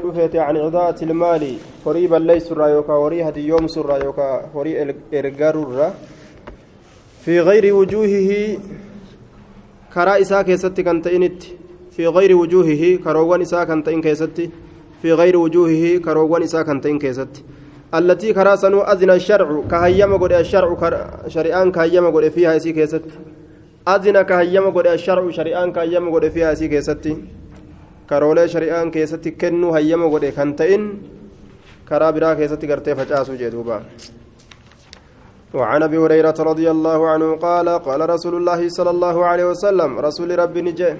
dhufeete an cidaati ilmaali horii balleeysurraa yookaa horii hadiyyoomsurraa yookaa horii ergarurra fi gayri wujuuhihi karaa isaa keessatti kan ta'initti fi gayri wujuuhihi karoowwan isaa kan ta'in keessatti fi gayri wujuuhihi karoowwan isaa kan ta'in keessatti allatii karaa sanuu azina sharcu ka hayyama godhe asharcu shari'aan ka hayyama godhe fiihaa isii keessatti azina ka hayyama godhe asharcu shari'aan ka hayyama godhe fiihaa isii keessatti karoolee shari'aan keessatti kennuu hayyama godhe kan ta'in karaa biraa keessatti gartee facaasuu jedhuuba وعن أبي هريرة رضي الله عنه قال قال رسول الله صلى الله عليه وسلم رسول ربي نجي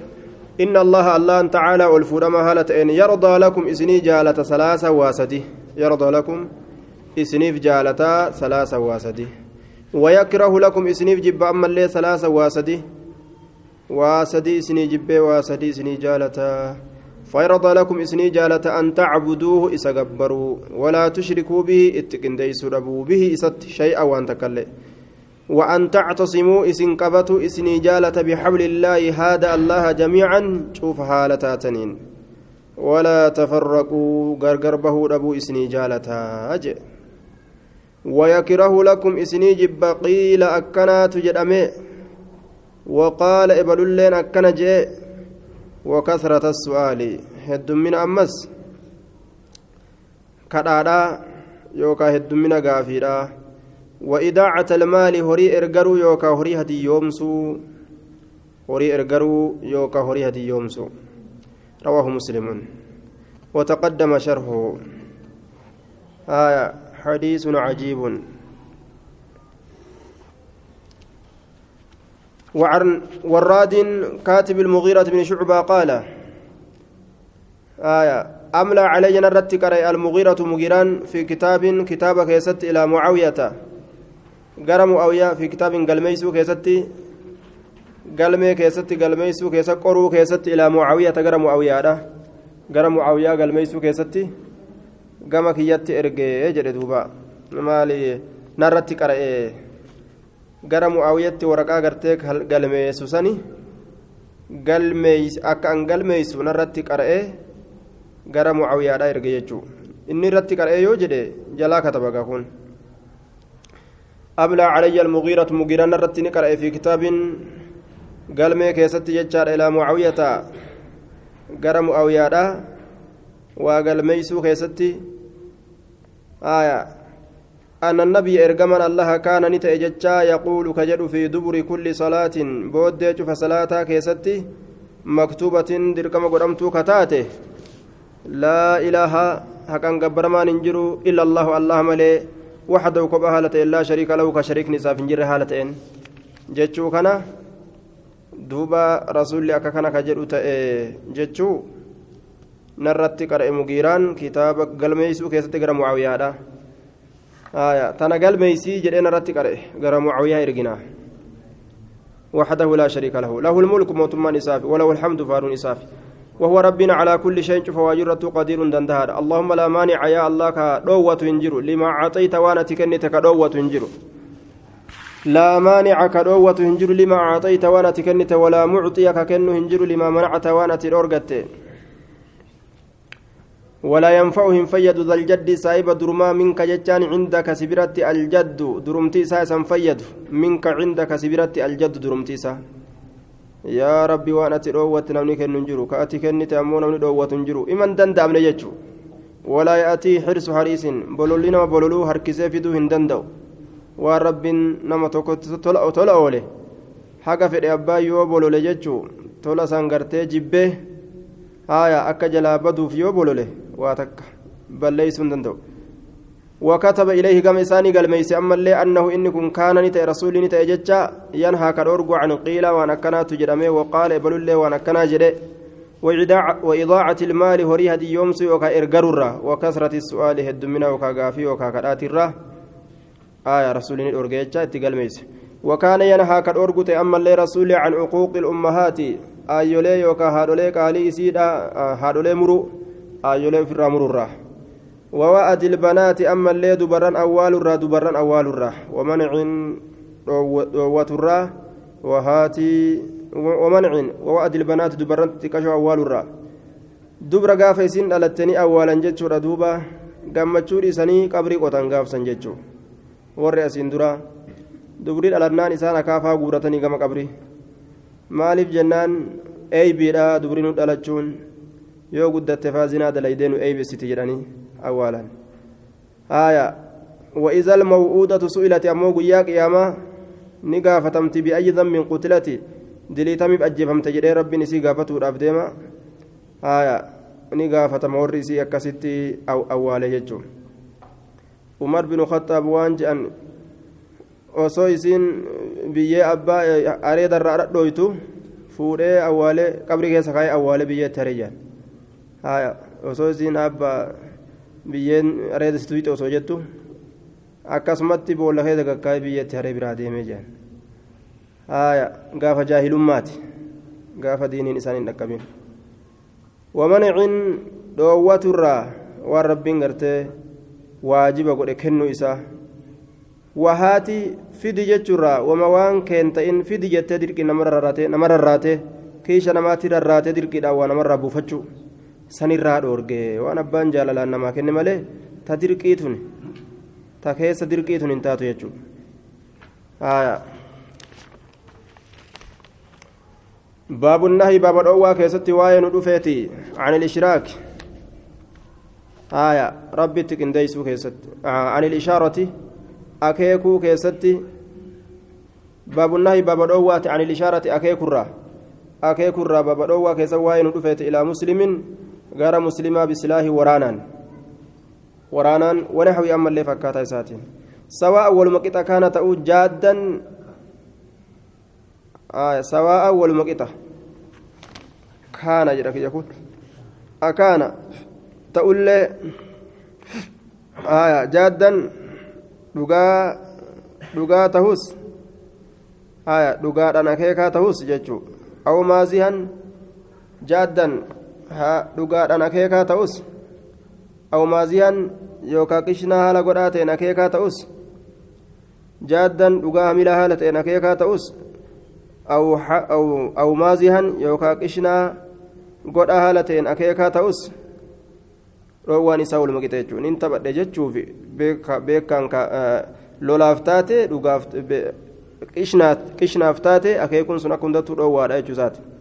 إن الله الله تعالى والفرما هالت إن يرضى لكم إسني جالة ثلاثة واسدي يرضى لكم اسنيف جالة ثلاثة واسدي ويكره لكم اسنيف جب أما ثلاثة واسدي واسدي إسني جب واسدي إسني جالة فيرضى لكم إسني جالة أن تعبدوه إسقبروا ولا تشركوا به اتقنديسوا ربوا به إست شيئا وأن تكلي. وأن تعتصموا إسن قبتوا إسني جالة بحبل الله هذا الله جميعا شوف حالتاتنين ولا تفرقوا غرغربه ربوا إسني جالة أجئ ويكره لكم إسني جب قيل أكنات جدأمي وقال إبل اللين أكن جئ وكثرة السؤال. هد من أمس. كدادا يوكا هد من غافيرا وإداعة المال هري إرجرو يوكا هري هدي يومسو. هري إرجرو يوكا هري هدي يومسو. رواه مسلم. وتقدم شرحه. آية. حديث عجيب. وعن وراد كاتب المغيرة بن شعبة قال آية أملى علينا الرت المغيرة مغيران في كتاب كتاب كيست إلى معاوية. قال معاوية في كتاب قلميسو كيست قلمي كيست قلميسو كيست قرو كيست إلى معاوية. قال معاوية قال معاوية قلميسو كيست قام كيت إرقي دوبا. مالي نرت قرأي gara mu'aawiyatti waraqaa gartee galmeessu sani akka an galmeessu narratti qara'ee gara mu'aawiyaadhaa erge jechuu inni irratti qara'ee yoo jedhe jalaa kataba kun ablaa calayya almugiiratu mugiiraan irratti ni qara'e fi kitaabin galmee keessatti jechaadha ilaa mu'aawiyata gara mu'aawiyaadhaa waa galmeeysuu keessatti aayaa أن النبي إرجمنا الله كان نتأججا يقول كجد في دبر كل صلاة بودج فصلاة كيستي مكتوبة دركم قدمت كتاته. لا إله حقا قبر ما ننجر إلا الله الله ملي وحده كبه هالة لا شريك له كشريك نساف نجر هالتين جتشو كنا؟ دوبا رسول أكا كان كجد جتشو نرتي قرأ مغيران كتاب قلميسو كيستي قرأ معاوية تنا قلميسي جدين رتي قرأ. قرأ معاوية إرقنا. وحده لا شريك له. له الملك موتمان إسافي وله الحمد فارون إسافي وهو ربنا على كل شيء فواجرة قدير دندهار. اللهم لا مانع يا الله كدوة انجر لما أعطيت وأنا تكنت كدوة انجر لا مانع كدوة انجر لما أعطيت وأنا تكنت ولا معطي ككنه انجر لما منعت وأنا ترورقت ولا ينفعهم فيد ذا الجد سايب درما منك جتان عندك سبرت الجد درمتي ساسا فيد منك عندك سبرت الجد درمتي سا. يا ربي وأنا تروت نمني كن نجرو كأتي كنت امو نمني دوت نجرو ايمن دندام نجچو ولا يأتي حرس حريس بولولنا بولولو هركسه فيدو هندندو ورب نما توكت تولا تولا اوله حاجة في أبا يو بولول جچو تولا سانغرتي جيبه هايا أكا جلا بدوف يو بولوله واتك بل ليس دندو وكتب إليه كما إساني قال ميسي أما اللي أنه إنكم كان نتأ رسول نتأ ججا ينهى كالأرقو عن قيل وأنا كنا تجرمي وقال بل اللي وأنا كنا جري وإضاعة المال هريها دي يومسي وكا إرقرر وكثرة السؤال هد منا وكا غافي وكا كرات الره آية رسول نتأ تقال ميسي وكان ينهى كالأرقو أما اللي رسول عن عقوق الأمهات آيولي وكا هادولي قالي إسيدا هادولي مرو آيولي في الرامر ووأد البنات أما اللي دبران أول الرا دبران أول الرا ومنع وترا وهاتي ومنع ووأد البنات دبران تكشف أول الرا dubra gaafa isin dhalattanii awwaalan jechuudha duuba gammachuu dhiisanii qabrii qotan gaafsan jechuudha warri asiin dura dubri dhalannaan isaan akaafaa guuratanii gama qabrii maaliif jennaan eeybiidha dubri nu dhalachuun yoo guddatte faazinaa dalaydee nu eeybisiti jedhanii awwaalan haaya وإذا الموءودة سئلت أمو قيا قياما نقافتمت بأي ذنب قتلت دليتمي بأجفمت جدي ربي نسي قافته الأفديما آية نقافتم ورسي أكستي أو أوالي يجو عمر بن الخطاب وانجأن osoo isiin biyyee abbaa areeda irraa dhadhooytu fuudhee awwaalee qabri keessa kaayee awwaalee biyyeetti hareyyan osoo isiin abbaa biyyeen areeda situite osoo jettu akkasumatti boolla keessa gakkaa'ee biyyeetti haree biraa deemee jiran gaafa jaahilummaati. Gaafa diiniin isaan hin dhaqqabin. Wamanicin dhoowwaturraa waan rabbiin gartee waajiba godhe kennu isaa wahaati fidi jechuurraa wama waan keen ta'in fidi jettee dirqii nama rarraate kiisha namaatti rarraatee dirqiidhaan waa namarraa buufachuu sanirraa dhoorgee waan abbaan jaalalaan namaa kenne malee ta dirqii tuni ta keessa dirqii tun hin taatu jechuudha. باب النهي باب الأوى كيستي واين ودفيتي عن الإشراك آية ربي تكنديسو كيست آه عن الإشارة أكيكو كيستي باب النهي باب الأوى عن الإشارة أكيكو الرا أكيكو الرا باب كيست واين ودفيتي إلى مسلم غير مسلمة بسلاح ورانا ورانا ونحوي أما اللي فكاتا ساتين سواء والمقطع كان تأو جادا آه سواء والمقطع كان جرك يقول أكان تقول لي آية جادا dhugaa dhugaa tahus haya dhugaadhaan akeekaa tahus jechuu aw maazihan jaaddan dhugaadhaan akeekaa ta'us aw maazihan yookaan qishnaa haala godhaa ta'een akeekaa ta'us jaaddan dhugaa hamila haala ta'een akeekaa ta'us aw maazihan yookaan qishnaa godhaa haala ta'een akeekaa ta'us dhoowwaan isaa waluma qixa jechuun inni taphadhe jechuuf beekaan lolaaf taate dhugaaf qishnaaf taate akeekuun sun akka hundattuu dhoowwaadha jechuusaati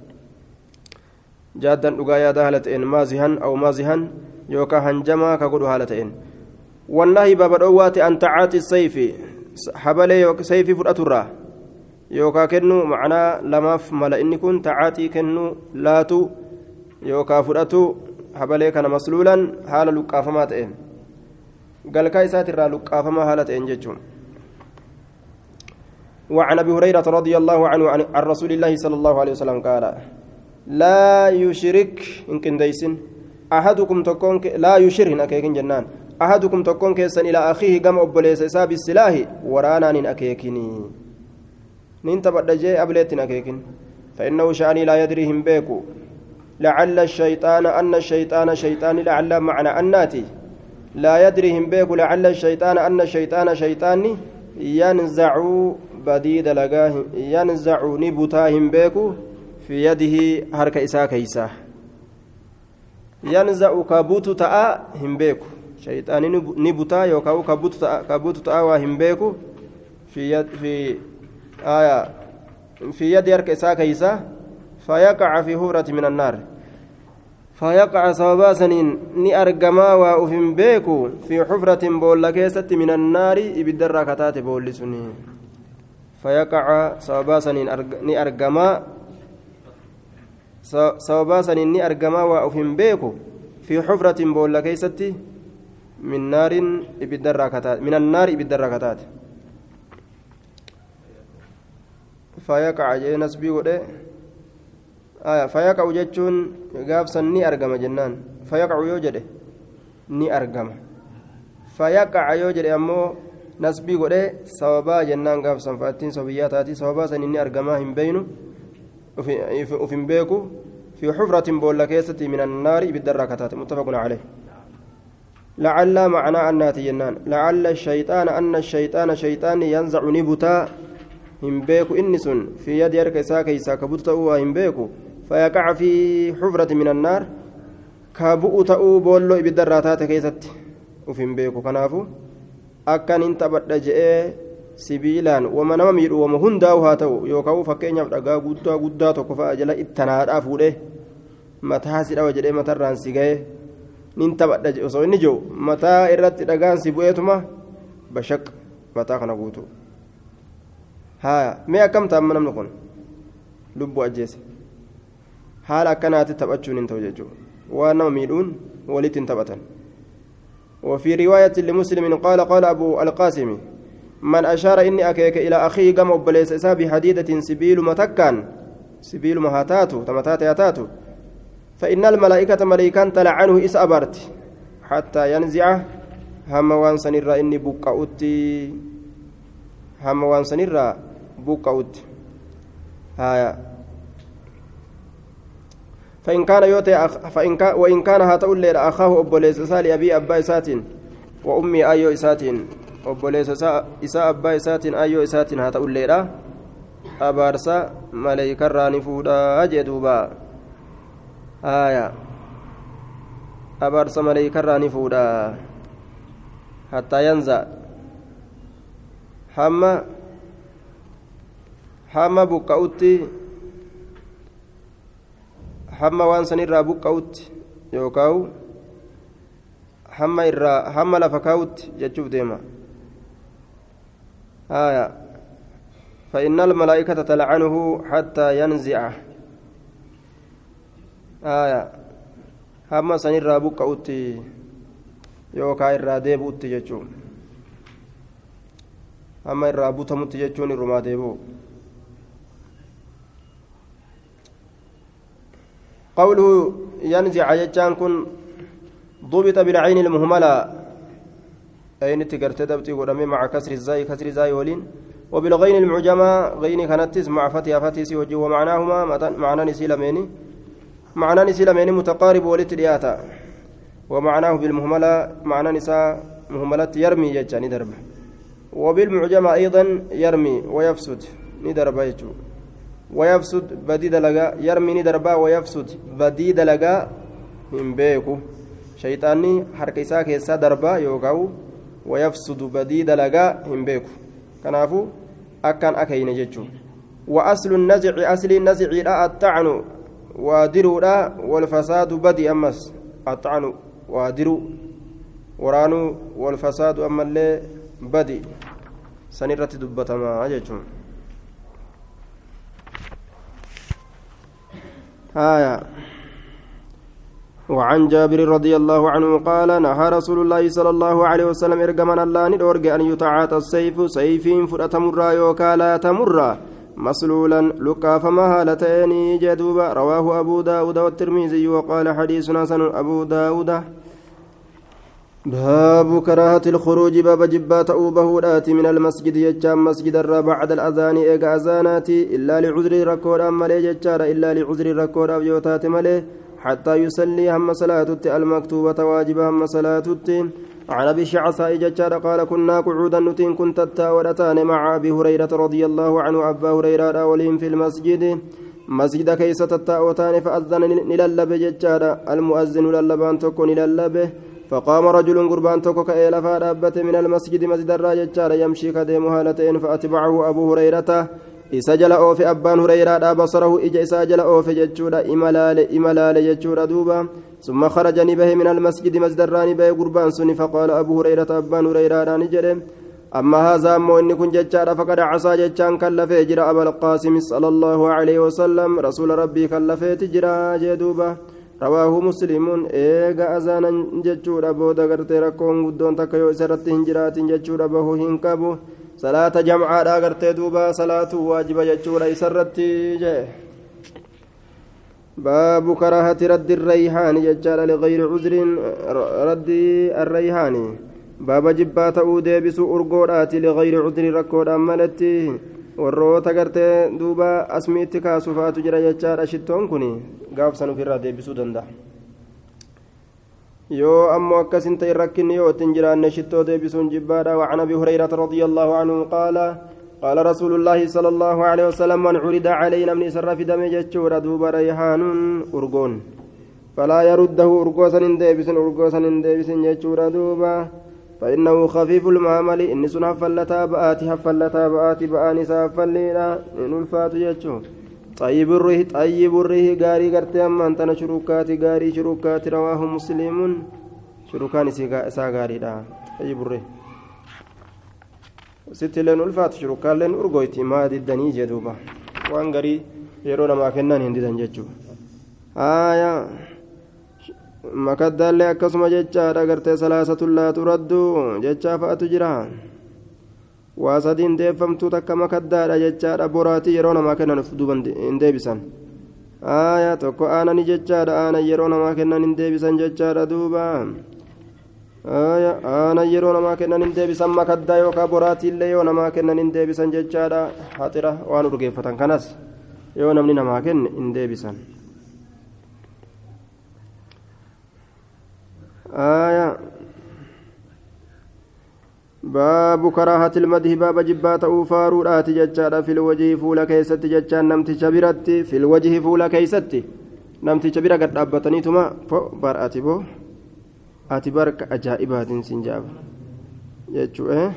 jaaddan dhugaa yaada haala ta'een maazihan aw maazihan yookaan hanjamaa ka godhu haala ta'een. بابا دواتي أن تعاطي السيف حبلي سيفي فرأترا يوكا كنو معنا لماف ملا إني كن تعاطي كنو لاتو يوكا فرأتو حبلي كان مسلولا حال لقافما تئن قال كايسات الرا لقافما حالة تئن ججون وعن ابي هريره رضي الله عنه عن رسول الله صلى الله عليه وسلم قال لا يشرك ان كنديسن احدكم تكون لا يشرك اكيكن جنان احدكم تكون كيسن إلى اخيه قام ابليس حساب السلاح ورانا ان اكيكني نين تبدجي ابليتن اكيكن فانه شاني لا يدريهم بيكو لعل الشيطان ان الشيطان شيطان لعل معنى اناتي لا يدريهم بيكو لعل الشيطان ان الشيطان شيطاني ينزع badii dalagaa yanzacu ni butaa fi yadihi harka isaa keeysa yanzacu ka butu ta'a hin beeku shayxaani ni butaa yookaan ka butu ta'a waa hin beeku fi yadi harka isaa keeysa fayaqaca fi hufrati min annaar فيقع سببا سنين ني أرجما وأفن بيكو في حفرة بولا كيست من النار إبدر كتات بول سنين فيقع سببا سنين ني أرجما سببا سنين ني أرجما وأفن بيكو في حفرة بولا كيست من نار إبدر كتات من النار إبدر كتات فيقع جينس بيقول آية فيقع جتون قابسا ني أرقم جنان فيقع يوجد ني أرقم فيقع يوجد أمو نسبي قد سوابا جنان قابسا فاتين صبياتاتي سوابا سن ني أرقما وفي بيكو في حفرة بولا كيستي من النار بالدراكتات متفق عليه. لعل معنى أنات جنان. لعل الشيطان أن الشيطان شيطان ينزع نبتا. هم بيكو إنسون في يد يرك إساك بطتا هم بيكو فيقع في حفرة من النار. ka bu'u ta'uu boolloo ibiddarraa taate keessatti uf hin beeku sibiilaan wama nama miidhu wama hundaa'u haa ta'u yookaan fakkeenyaaf dhagaa guddaa guddaa tokko fa'a jala ittanaadhaa fuudhee mataa si dhawa jedhee matarraan si ga'ee nin taphadha osoo inni jiru mataa irratti dhagaan si bu'eetuma bashaq mataa kana guutu haa mee akkam taa'amma namni kun lubbuu ajjeese haala akkanaatti taphachuun hin ta'u jechuudha waan nama miidhuun walitti hin taphatan. وفي رواية لمسلم قال قال أبو القاسم من أشار إني أكيك إلى أخيه قام أبليس إسابي حديدة سبيل متكان سبيل مهاتاتو تمتات ياتاتو فإن الملائكة ملائكان تلعنه إس أبرت حتى ينزع هم وان سنرى إني بقعوتي هم وان سنرى بقعوت هايا فإن كان يوتي أخ فإن كان وإن كان هاتؤل أخاه أبوليس سالي أبي أبا إساتين وأمي أيو إساتين. أبوليس إساء أبا إساتين أيو إساتين هاتؤل أبارسا ملائكة راني فودا أجدوبا آية أبارسا ملائكة راني فودا حتى ينزع حما حما بقعوتي hamma waan san irraa buqqa'utti yookaan hamma irraa hamma lafa kaa'utti jechuuf deema. Haya فإن الملائكة تلعنه حتى ينزع آية san irraa buqqa'utti yookaan irraa deebi'utti jechuun hamma irraa butamutti jechuun irrumaa deebi'u قوله ينزع جتان كن ضبط بالعين المهملة أين تقرت دبتي ورمي مع كسر الزاي كسر الزاي ولين. وبالغين المعجمة غين كانت مع فتي فتي سوجي ومعناهما معنى نسيلمين معنى نسيلمين متقارب ولت دياتا. ومعناه بالمهملة معنى نساء مهملة يرمي جتان درب وبالمعجمة أيضا يرمي ويفسد ندرب يجو. ويفسد بدي دلقا يرمي دربا ويفسد بدي دلقا من بيكو. شيطاني حركة إساء كيسا دربا يوكاو ويفسد بدي دلقا من بيكو. كنافو أكان أكين جيتشو. وأصل النزع أصل النزع لا الطعن وادرو لا والفساد بدي أمس. الطعن وادرو. ورانو والفساد أما اللي بدي. سنرة دبتما أجيتشو آية. وعن جابر رضي الله عنه قال نهى رسول الله صلى الله عليه وسلم إرجمنا الله ندورج أن يتعاطى السيف سيف فرأة مرة يوكا لا تمر. مسلولا لقى فما هالتين جدوبا. رواه أبو داود والترمذي وقال حديث حسن. أبو داود باب كراهة الخروج باب جبات أوبه من المسجد يجام مسجد الرا بعد الأذان إيقا أذاناتي. إلا لعذر ركور أما ليجتار إلا لعذر ركور أبيوتات مليه حتى يصلي هم صلاة المكتوبة واجبة هم صلاة عن أبي شعثاء جتار قال كنا قعودا نتين كنت التاورتان مع أبي هريرة رضي الله عنه أبا هريرة أولين في المسجد. مسجد كيسة التاوتان فأذن نللب جتار المؤذن للبان تكون نللبه فقام رجل قربان توكو كأيلا فأدابت من المسجد مسجد الراجل يمشي كديم هالتين فأتبعه أبو هريرة. إسجل أوفي أبان هريرة بصره إجا إسجل أوفي جتشورا إملال إملال جتشورا دوبا ثم خرج نبه من المسجد مسجد الراني به قربان سني فقال أبو هريرة أبان هريرة نجري أما هذا إني كن جتشارا فقد عصى جتشان كلفه جرى أبا القاسم صلى الله عليه وسلم رسول ربي كلفه تجرى جدوبا رواه مسلم ايغا اذانا جچودا بودا غرتي ركون غدون تكا يو سرت هنجرات جچودا بهو هنكبو جمعة دا غرتي دوبا صلاة واجبة جچودا سرت جه باب كراهة رد الريحان ججال لغير عذر رد الريحان باب جبات أودي بسو أرقودات لغير عذر ركود أمالتي warroota gartee duuba asmiitti kaasufaatu jira jechaadha shittoon kun gaafsan ofirraa deebisuu danda'a. Yoo ammoo akkasin ta'e rakkinni yoo ittiin jiraanne shittoo deebisuun jibbaadha. ابي هريره رضي الله عنه قال رسول الله صلى الله عليه وسلم من عرض علينا من اسر في دم جتشور دوب ريحان ارغون فلا يرده أرقوسا ديبس أرقوسا ديبس يجورا دوبا فإنه خفيف المعامل إن سن هفلتا بآتي هفلتا بآتي بآني سافلينا إن الفات يجو xayyibirrihi xayyibirrihi gaarii gartee ammaan tana shurukaati gaarii shurukaati rawaahu musliimuun shurukaan isaa gaariidha xayyibirrihi sitti illeen ulfaatu shurukaalleen urgoyti maa diddanii jedhuuba waan garii yeroo namaa kennan hin didan jechuudha. Aayaa makaddaallee akkasuma jechaadha gartee salaasatullaa turaddu jechaa fa'atu jira. Waa sadiin deeffamtuu takka makaddaadha jechaadha boraatii yeroo namaa kennan uf duuban hin deebisan aayaa tokko aanani jechaadha aanan yeroo namaa kennan hin deebisan jechaadha duuba. aanan yeroo namaa kennan hin deebisan makaddaa yookaan boraatiillee yoo namaa kennan hin deebisan jechaadha haxira waan urgeeffatan kanas yoo namni namaa kenne hin deebisan. باب كراهة المده باب جبات أوفارو راتي جتشارا في الوجه فولا كيست جتشان نمتي شبرت في الوجه فولا كيست نمتي شبرا قد أبتني ثم برأتي بو ati barka ajaa'ibaatiin sin jaaba jechuu eh?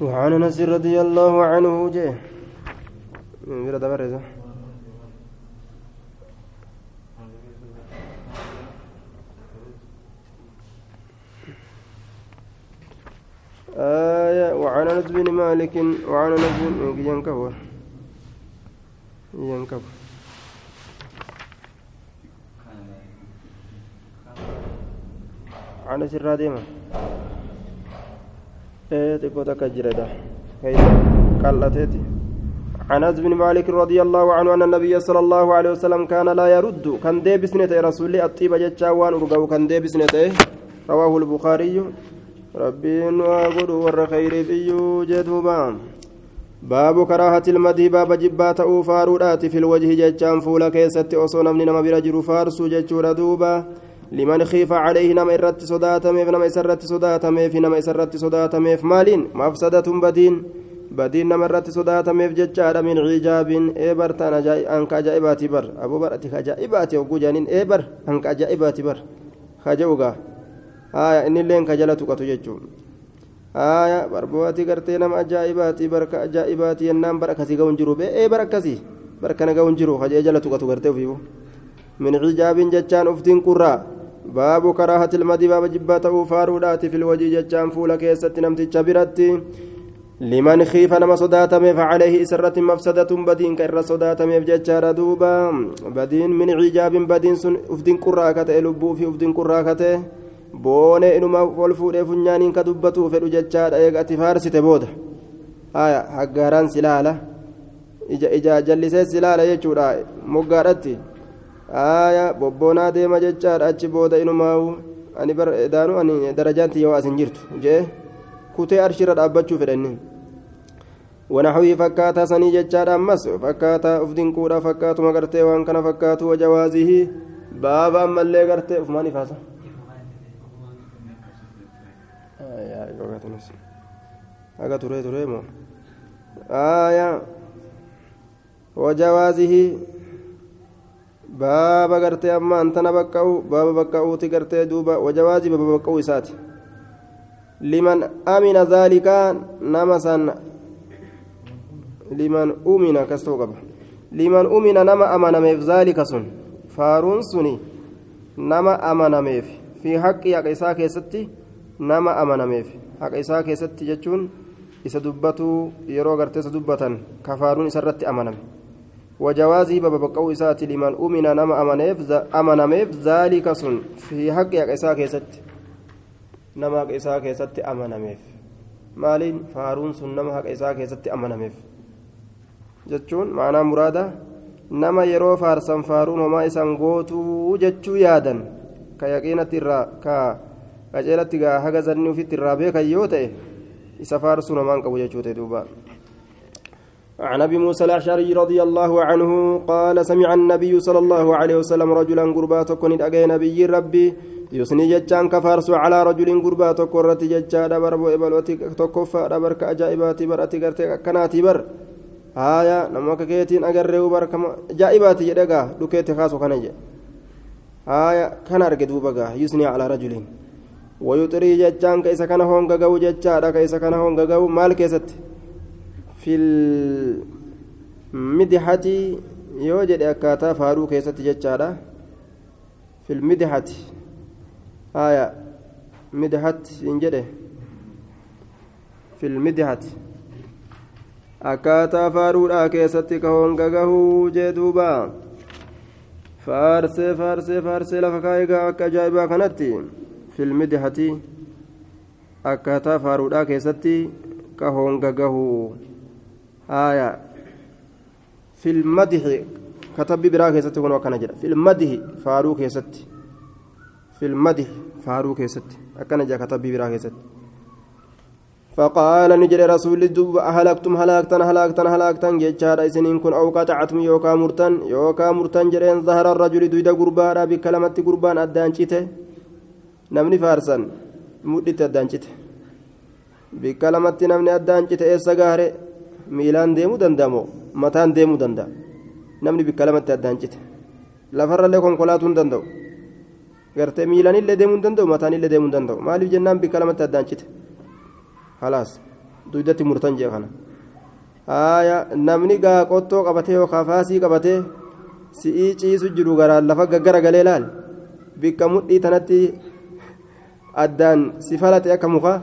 وعن انس رضي الله عنه جه آية وعن أنس بن مالك وعن أنس بن ينكبر ينكبر عن سر ديما إيه تقول كجرده كيف قلتتي عن أنس بن مالك رضي الله عنه أن النبي صلى الله عليه وسلم كان لا يرد. كان دي بسنة رسول الطيب جتشاوان ورقو كان دي بسنة رواه البخاري. ربي وأقول ور خير بيو جدوبا باب كراهة المدي باب جبات أوفارودات في الوجه جتشان فولا كيست أصونا من نما برجل فارسو جتشورا دوبا liman khiifa calayhi nama irratti sodaatameef nama isa irratti sodaatameef nama isa irratti sodaatameef maaliin mafsadatun badiin badiin nama irratti sodaatameef jechaadha min cijaabin ee bartaan anka ajaa'ibaati bar aboo bar ati ajaa'ibaati hogguu jaaniin ee bar anka ajaa'ibaati bar haya innillee ka jala tuqatu jechuun. Haya barbaati gartee nama ajaa'ibaati barka ajaa'ibaati yennaan bara akkasii ga'uun jiru. Be'ee bara akkasii? Barka na ga'uun jiru. Hajee jala tuqatu gartee ofiifu min cijaabiin jechaan uftiin qurraa. Baabu karaahati ilmadii baaba jibbaa ta'uu faaruudhaati filwajii jechaan fuula keessatti namticha biratti. Liman kiifa nama sodaatameef caleehi isirratti mafsadatun badiinka irra sodaatameef jechaadha duuba. Badiin min cijaabin badiin sun ufdin qurraa ka boonee inuma ol fuudhee funyaaniin ka dubbatuu fedhu jechaadha. Eega ati faarsite booda. Haya haggaaraan silaala. Ija jallisee silaala jechuudha. Moggaadhatti. Haya bobboonaa deema jechaadha achi booda inumaa ani daanu ani darajaan tiyya waa asin jirtu jee. Kutee arshirra dhaabbachuu fedhanni. ونحوه فكاتا سني جتشار أمس فكاتا أفدين كورا فكاتو مغرتي وان كان فكاتو وجوازه بابا أما غرتي فماني فاسا ifaasa haga turee turee moo aya wajawaazihi baaba gartee amma antana baqqa'u baaba baqqa'uuti gartee duuba wajawaazi baaba baqqa'uu isaati liman amina zaalika nama san liman umina ta'uu qaba liman umina nama amanameef zaalika sun faaruun suni nama amanameef fi haqqi haqa isaa keessatti nama amanameef haqa isaa keessatti jechuun isa dubbatuu yeroo gartee isa dubbatan kafaaruun isarratti amaname. وجوازه ببقوا إسات لمن أمن نما أمنيف أمنميف ذلك سن في حق إساء كيست نما إساء كيست أمنميف مالين فارون سن نما حق إساء كيست أمنميف جتشون معنى مرادة نما يرو فارسن فارون وما إسان قوتو جتشو يادا كيقينة الرا كا qajeelatti gaa haga zanni ufitti irraa beekan yoo ta'e isa faarsuu namaan qabu jechuute duuba عن ابي موسى الاشعري رضي الله عنه قال سمع النبي صلى الله عليه وسلم رجلا قربات كن أجي نبي ربي يسني جتان كفارس على رجل قربات كرت جتا دبر ابلوتي تكفى دبر كاجائبات براتي غرتي كناتي بر nama akka keetiin agarree barkama jaa'ibaati jedhe gaa dhukeetti kaasu kana jedhe haaya kana arge duuba wayuxirii jechaan ka isa kana honga ga'u jechaadha ka isa kana honga ga'u maal keessatti? Filmidhati yoo jedhe akkaataa faaruu keessatti jechaadha. Filmidhati haya midhati hin jedhe. Filmidhati akkaataa faaruudhaa keessatti ka honga ga'u jee duuba. Faarsee faarsee faarsee lafa kaa'igaa akka ajaa'ibaa kanatti. Filmidihati akkaataa faaruudhaa keessatti ka honga gahuu haaya filmadihi katabbi biraa keessatti kun akkana jedha filmadihi faaruu keessatti filmadihi faaruu keessatti akkana jedha katabbi biraa keessatti فقال نجري رسول الدب هلكتم هلاكتن هلاكتن هلاكتن جيتشارا إسنين كن أو قطعتم يوكا مرتن يوكا مرتن جرين ظهر الرجل دويدا قربانا بكلمة قربان أدان namni faarsan mudhitti addaan cite. Bikka lamatti namni addaan cite eessa gaare? Miilaan deemuu danda'amo mataan deemuu danda'a? Namni bikka lamatti addaan cite. Lafarrallee konkolaatuu hin danda'u. Gartee miilaanillee deemuu hin danda'u mataanillee deemuu hin danda'u. Maaliif jennaan bikka lamatti addaan cite? Halaas duudatti murtan jee kana. Haaya namni gaa qottoo qabatee yookaan faasii qabatee si'ii ciisu jiru garaan lafa gaggara galee laal bikka mudhii tanatti addaan si falate akka mukaa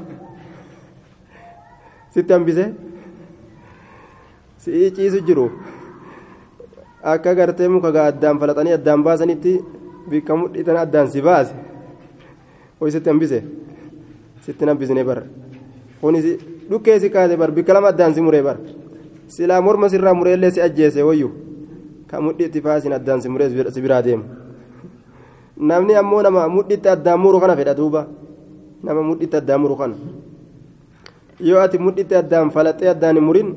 sitti hambise si'ii ciisu jiru akka gartee muka gaa addaan falaxanii addaan baasanitti bikka mudhii tana addaan si baase hoy sitti hambise sitti hambisne bara kunis dhukkee si kaase bar bikka lama addaan si muree bar silaa morma sirraa mureellee si ajjeese wayyu ka mudhiitti faasin addaan si muree si biraa deemu namni ammoo nama mudhiitti addaan muru kana fedha duuba. Nama mudhiitti addaan muru kana. Yoo ati mudhiitti addaan falaxee addaan hin murin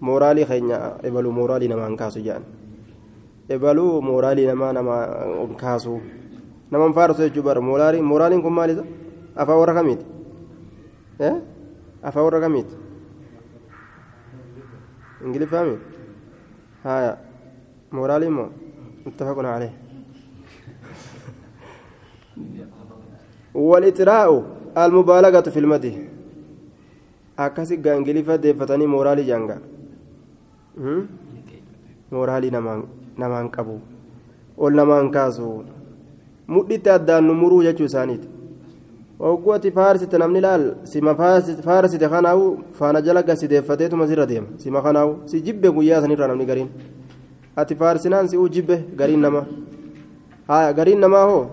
mooraalii keenya ebaluu mooraalii namaan kaasu jedhan ebaluu mooraalii namaa nama kaasu. Naman faarsu jechuu bara. Moraaliin kun maalisa afaan warra kamiiti? Afaan warra kamiiti? Ingiliffaa haya moraaliin moo والإطراء المبالغة في المدح akkasi gaangiliffa deeffatanii mooraalii janga mooraalii namaan qabu ol namaan kaasu mudhitti addaan nu muruu jechuu isaaniiti hogguu ati faarsite namni laal sima faarsite kanaawu faana jala gasi deeffateetuma sirra deema sima kanaawu si jibbe guyyaa sanirra namni gariin ati faarsinaan si uu jibbe gariin namaa haya gariin namaa hoo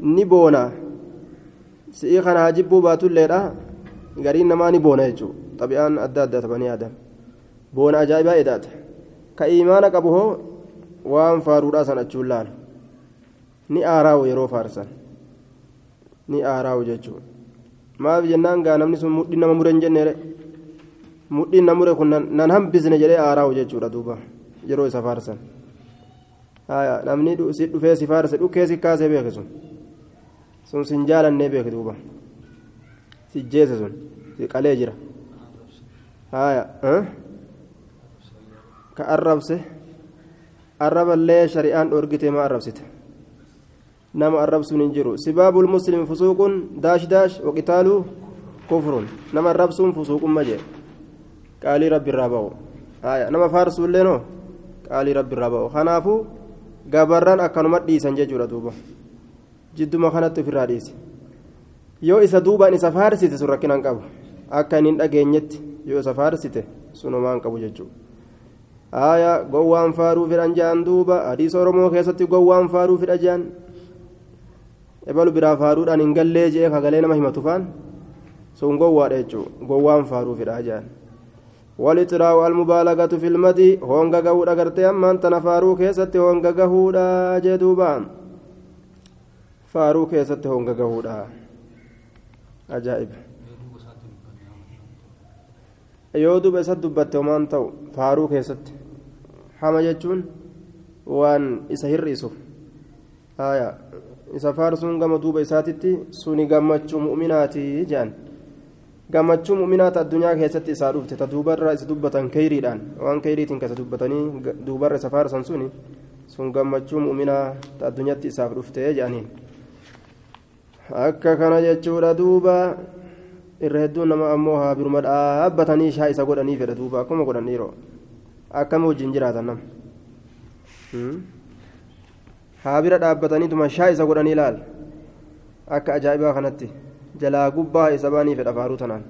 ni boona si'ii kana haa jibbuu baatulleedha gariin namaa ni boona jechuudha xabi'aan adda addaa tabanii aadan boona ajaa'ibaa edaata ka imaana qabu hoo waan faaruudhaa san achuun laalu. Ni aaraawu yeroo faarsan. Ni aaraawu jechuudha maaf jennaan gaa namni sun mudhiin nama mure hin jenneere mudhiin nama mure kun nan hambisne jedhee aaraawu jechuudha duuba. Yeroo isa faarsan. Namni si dhufee si faarse dhukkee si kaasee beeke sun sin jaalannee beeke duuba. Si jeese sun si qalee jira. Haya ka arrabse arraballee shari'aan dhorgite ma arrabsite? Nama arrabsuun hin jiru. Sibaabul muslim fusuuqun daash daash waqitaaluu kufrun. Nama arrabsuun fusuuqumma jee. Qaalii rabbi irraa ba'u. Haya nama faarsuullee noo? Qaalii rabbi irraa ba'u. Kanaafuu gabarran akkanuma dhiisan jechuudha duuba jidduma kanatti ofirraa dhiise yoo isa duubaan isa faarsite sun rakkinaan qabu akka hin dhageenyetti yoo isa faarsite sunumaan qabu jechuudha haaya gowwaan faaruu fedhan jaan duuba hadiisa oromoo keessatti gowwaan faaruu fedha jaan ebalu biraa faaruudhaan hin gallee jee kagalee nama himatu faan sun gowwaadha jechuudha gowwaan faaruu fedha jaan والإطراء المبالغة في المدي هونغا غهودا غرتي أما أنت نفارو كيست هونغا غهودا جدوبا فارو كيست هونغا غهودا أجائب yoo duba isa dubbatte homaan ta'u faaruu keessatti hama jechuun waan isa hir'isu isa faarsuun gama duuba isaatitti suni gammachuu mu'minaati jedhan gammachuu mu'minaata addunyaa keessatti isaa dhufte ta duubarra isa dubbatan kayriidhaan waan kayriitiin kasa dubbatanii duubarra isa faarsan suni sun gammachuu mu'minaa ta addunyaatti isaaf dhufte jedhaniin akka kana jechuudha duuba irra hedduun nama ammoo haa biruma dhaabbatanii shaa isa godhanii fedha duuba akkuma godhan dhiiroo akkama wajjin jiraatan nama haa bira dhaabbataniituma shaa isa godhanii ilaal akka ajaa'ibaa kanatti جلا قبا إسباني في الأفارو تنان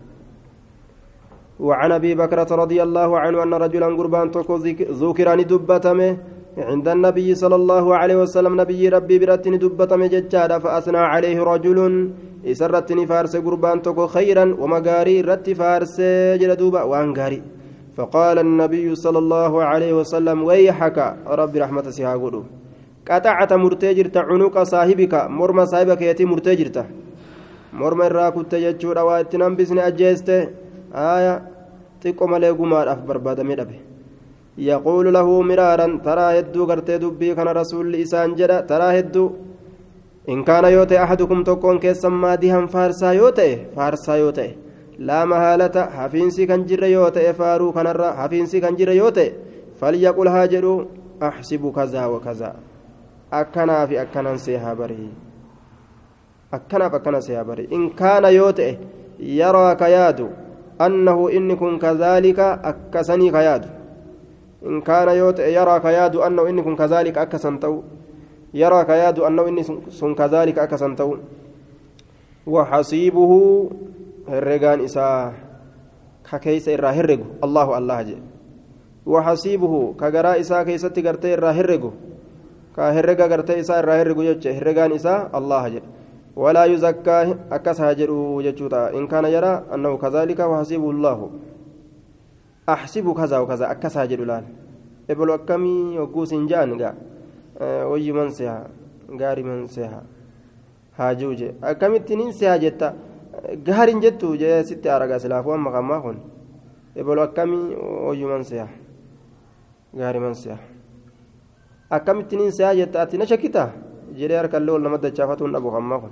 وعن أبي بكرة رضي الله عنه أن رجلا قربان توكو ذكراني دبتمه عند النبي صلى الله عليه وسلم نبي ربي برتني دبتمه ججادا فأثنى عليه رجل. إسرتني فارس قربان توكو خيرا ومقاري رت فارس جلدوبا وأنقاري. فقال النبي صلى الله عليه وسلم ويحك ربي رحمة سيها قلو. قطعت مرتجرت عنق صاحبك مرمى صاحبك يتي مرتجرته morma irraa kutte jechuudha waa itti hambisne ajjeeste aaya xiqqo malee gumaadhaaf dhabe yaquulu lahu miraaran taraa hedduu gartee dubbii kana rasuulli isaan jedha taraa hedduu in kaana yoo ta'e ahadukum tokkoon keessan maadihan faarsaa yoo ta'e faarsaa yoo ta'e laa mahaalata hafiinsi kan jirre yoo ta'e faaruu kanarra hafiinsi kan jirre yoo ta'e falyaqul haa jedhu axsibu kazaa wa kazaa akkanaa fi akkanan see haa barii akkanaaf akkana see habare in kaana ka yaadu annahu inni kun kazaalika akkasan ta'u yaraa ka yaadu annahu inni sun kazaalika akkasan ta'u وحسيبه keeysa irraa herregu allahu allah jedhe waxasiibuhu ka garaa isaa keeysatti gartee irraa herregu ka herrega gartee isaa irraa herregu jecha herregaan isaa allah jedhe ولا يزكى أكس هاجروا جتشوتا إن كان يرى أنه كذلك وحسبه الله أحسب كذا وكذا أكس هاجروا لأن. إبلو أكمي وقوس جان قا. أه وي من سيها غاري من سيها. هاجوجي أكمي تنين سيها جتا. غارين جتو جي ستة أرقا سلافو أما قام هون إبلو أكمي وي من سيها. غاري من سيها. أكمي تنين سيها جتا. أتنا شكتا جري أركا اللول نمد شافتون أبو قام هون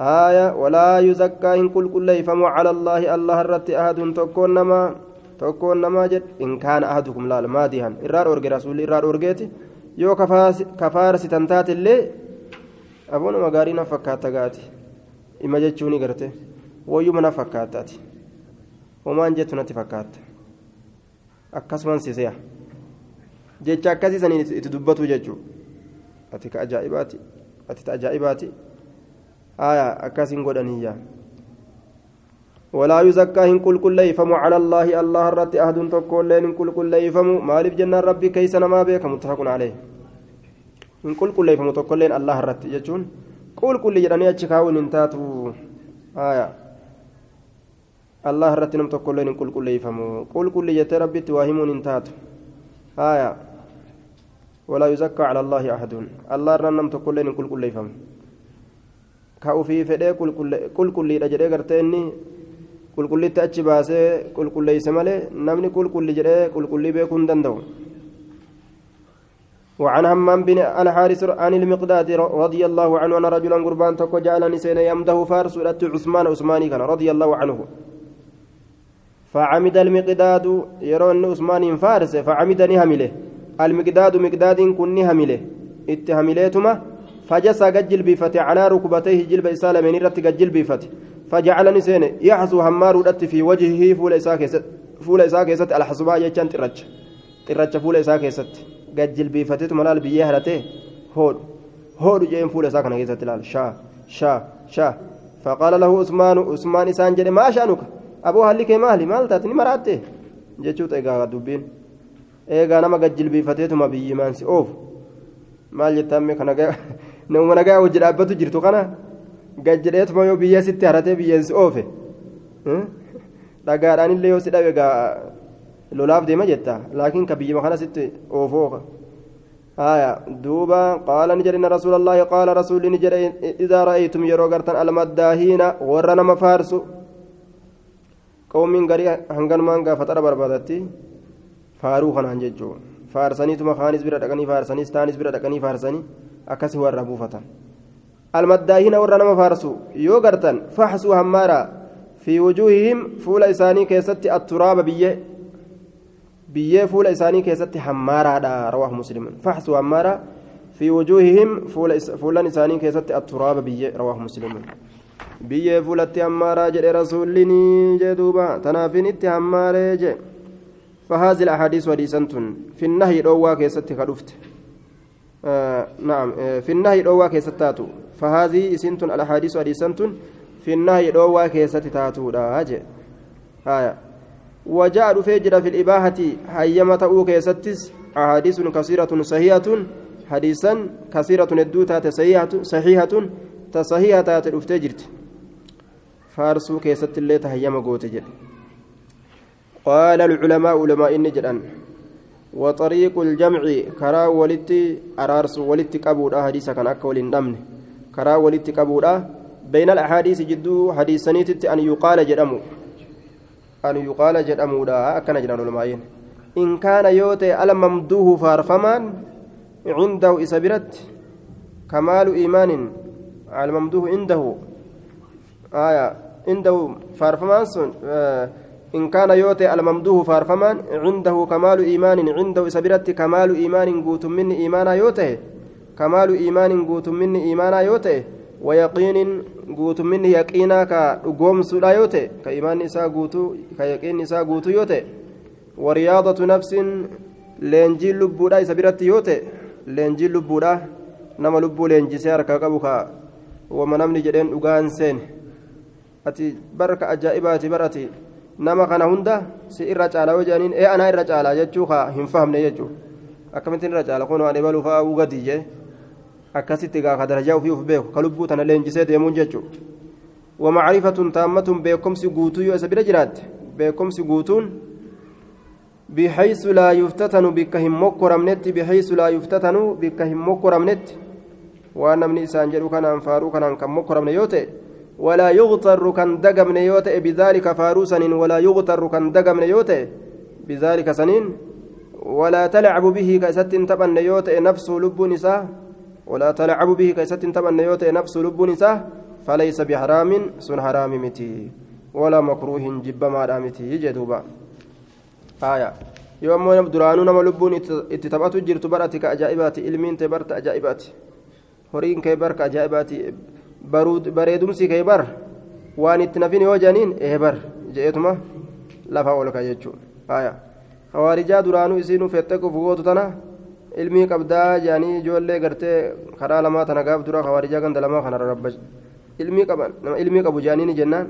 آية ولا يزكى إن كل كل يفهم على الله الله الرت أحد تكون نما. tokkoon namaa jedhe in kaana ahadukum laal maa dihan irraa dhoorge rasuulli irraa dhoorgeeti yoo kafaarsitan taate illee abuunuma gaarii na fakkaata gaati. Ima jechuuni garte. Wayyuma na fakkaataati homaan jettu natti fakkaata. Akkasuman siseya. Jecha akkasii saniin itti dubbatu jechuu. Ati ka ajaa'ibaati. Ati ta ajaa'ibaati. Aya akkasiin godhaniyyaa ولا يزكى إن كل كل يفهم على الله الله الرت أحد تقول إن كل كل يفهم مالف جنة ربي كيس ما بك متفق عليه إن كل كل يفهم تقول الله الرت يجون كل كل جراني أتشكاون انتاتو آية الله الرت نم تقول إن كل كل يفهم كل كل جت ربي تواهمون انتاتو آية ولا يزكى على الله أحد الله رنم تقول إن كل كل يفهم ka ufii fedhee qulqulliidha jedhee gartee inni qulqullitti achi baasee qulqulleeyse malee namni qulqulli jedhee qulqullii beekuu hin danda'u. وعن همام بن الحارث عن المقداد رضي الله عنه أن رجلا قربان تكو جعل نسين يمده فارس عثمان عثماني كان رضي الله عنه. فعمد المقداد يرون عثمان فارس فعمد نهمله المقداد مقداد كن نهمله اتهمليتما فجسى قد جلبيفته على ركبتيه جلب إسالة من رت قد جلبيفته فجعل نسين يحسو همار ودت في وجهه فول إساك فول إساك يست الحصباء يجان ترج. ترج فول يست قد جلبيفته ملال بيه هرته. هود. هود جين فول إساك نجيست لال. شا. شا. شا. فقال له عثمان عثمان إسان جري ما شأنك؟ أبو هلك مالي مال تاتني مراته جتشوت إيقا دبين. إيقا نما قد جلبيفته ثم بيه مانسي. أوف. maal jettamme kana namuma nagaa hojii dhaabbatu jirtu kana gajjedheetuma yoo biyya sitti haratee biyyeensi oofe dhagaadhaan illee yoo si dhabe egaa lolaaf deema jetta laakiin ka biyyuma kana sitti oofoo آية دوبا قال نجر إن رسول الله قال رسول نجر إذا رأيتم يرو غرتن المداهين ورنا مفارس قوم غري هنغن مانغا فتر بربادتي فاروخا هنججو faarsaniituma kaanis bira dhaqanii faarsanii istaanis bira dhaqanii faarsanii akkasi warra buufatan almaddaahina warra nama faarsu yoo gartan faxsuu hammaara في وجوههم فول إساني كيست التراب بيه بيه فول إساني كيست حمارا رواه مسلم. فحصوا حمارا في وجوههم فول فول إساني كيست التراب بيه رواه مسلم. بيه فولت حمارا جل رسولني جدوبا تنافين اتحمارا جل فهذه الأحاديث حديثة في النهي روا كيست كدفت آه نعم. آه في النهي روا كيست تاتو. فهذه سنت الأحاديث حديثة في النهي كيست تاتو راجع آية. وجاء فجر في الإباحة حيما تأو كيستس. أحاديث كثيرة صحيحة. حديثا كثيرة الدوتة صحيحة صحيحة تصحيحة تأتي فارسو كيست اللي تهيما قوت جد. قال العلماء علماء النجران وطريق الجمع كرا ولتي أرارس ولتي كابودا حديثا كان أكول النمن كرا ولتي كابودا بين الأحاديث جدو حديثنيت أن يقال جدمو. أن يقال جدمو دا أكن جنان علماء إن كان يوتي ألم ممدوه فارفمان عنده إسابرت كمال إيمان. على ممدوه عنده. آية. عنده فارفمان آه إن كان يوتي الممدوه فارفمان عنده كمال إيمان عنده سبرت كمال إيمان قوت من إيمانا يوتي كمال إيمان قوت من إيمانا يوتي ويقين قوت من يقينا كقوم سودا يوتي كإيمان إسا قوتو كيقين إسا قوتو يوتي ورياضة نفس لينجي لبودا سبرت يوتي لينجي لبودا leenjisee harkaa qabu ka wama namni jedheen dhugaan seen ati barka ajaa'ibaati barati nama kana hunda si irra caala yoo jedhaniin ee anaa irra caala jechuu kaa hin fahamne jechuu akkamittiin irra caala kun waan ebaluu fa'aa ugati jee akkasitti gaa ka darajaa ofii of beeku ka lubbuu tana leenjisee deemuun jechuu ومعرفة تامة بكم سجوتو يؤس بلا جرات بكم سجوتون بحيث لا يفتتن بك هم مكرمنت بحيث لا يفتتن بك هم مكرمنت وأنا من إنسان جلو كان أنفارو كان كم مكرمن يوتي ولا يغتر كان دقمن يوتئ بذلك فاروسا ولا يغتر كان دقمن يوتئ بذلك سنين ولا تلعب به كيست تبن يوتئ نفس لب نساء ولا تلعب به كيست تبن يوتئ نفس لب نساء فليس بحرام سن حرام متي ولا مكروه جب ما رامتي جدوبا آية. يوم من درانو نما لبون اتتبعت جرت براتك أجائبات علمين تبرت أجائبات. هورين كبرك أجائبات bareedumsi kee bar waan itti nafin yoo janiin ee bar je'eetuma lafa ol ka jechuun haya hawaarijaa duraanuu isiinuu qofu gootu tana ilmii qabdaa jaanii ijoollee gartee karaa lamaa tana gaaf dura hawaarijaa ganda lamaa kana rabba ilmii qaban ilmii qabu jaaniin jennaan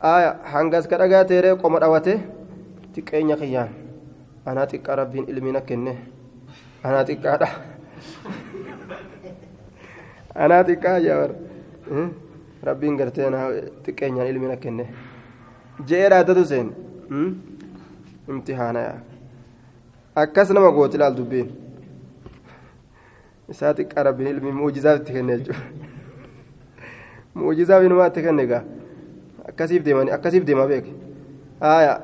haya hangas ka dhagaa teeree qoma dhawate xiqqeenya kiyyaan anaa xiqqaa rabbiin ilmii na kenne anaa xiqqaadha. Gartee xiqqeenyaan ilmi na kenne je'ee dhaaddatu seen imtihaana akkas nama gooti laal dubbiin isaa xiqqaa rabbiin ilmi muujizaaf itti kenne jechuudha muujizaaf inumaa itti kenne egaa akkasiif deemanii akkasiif deema beeke haaya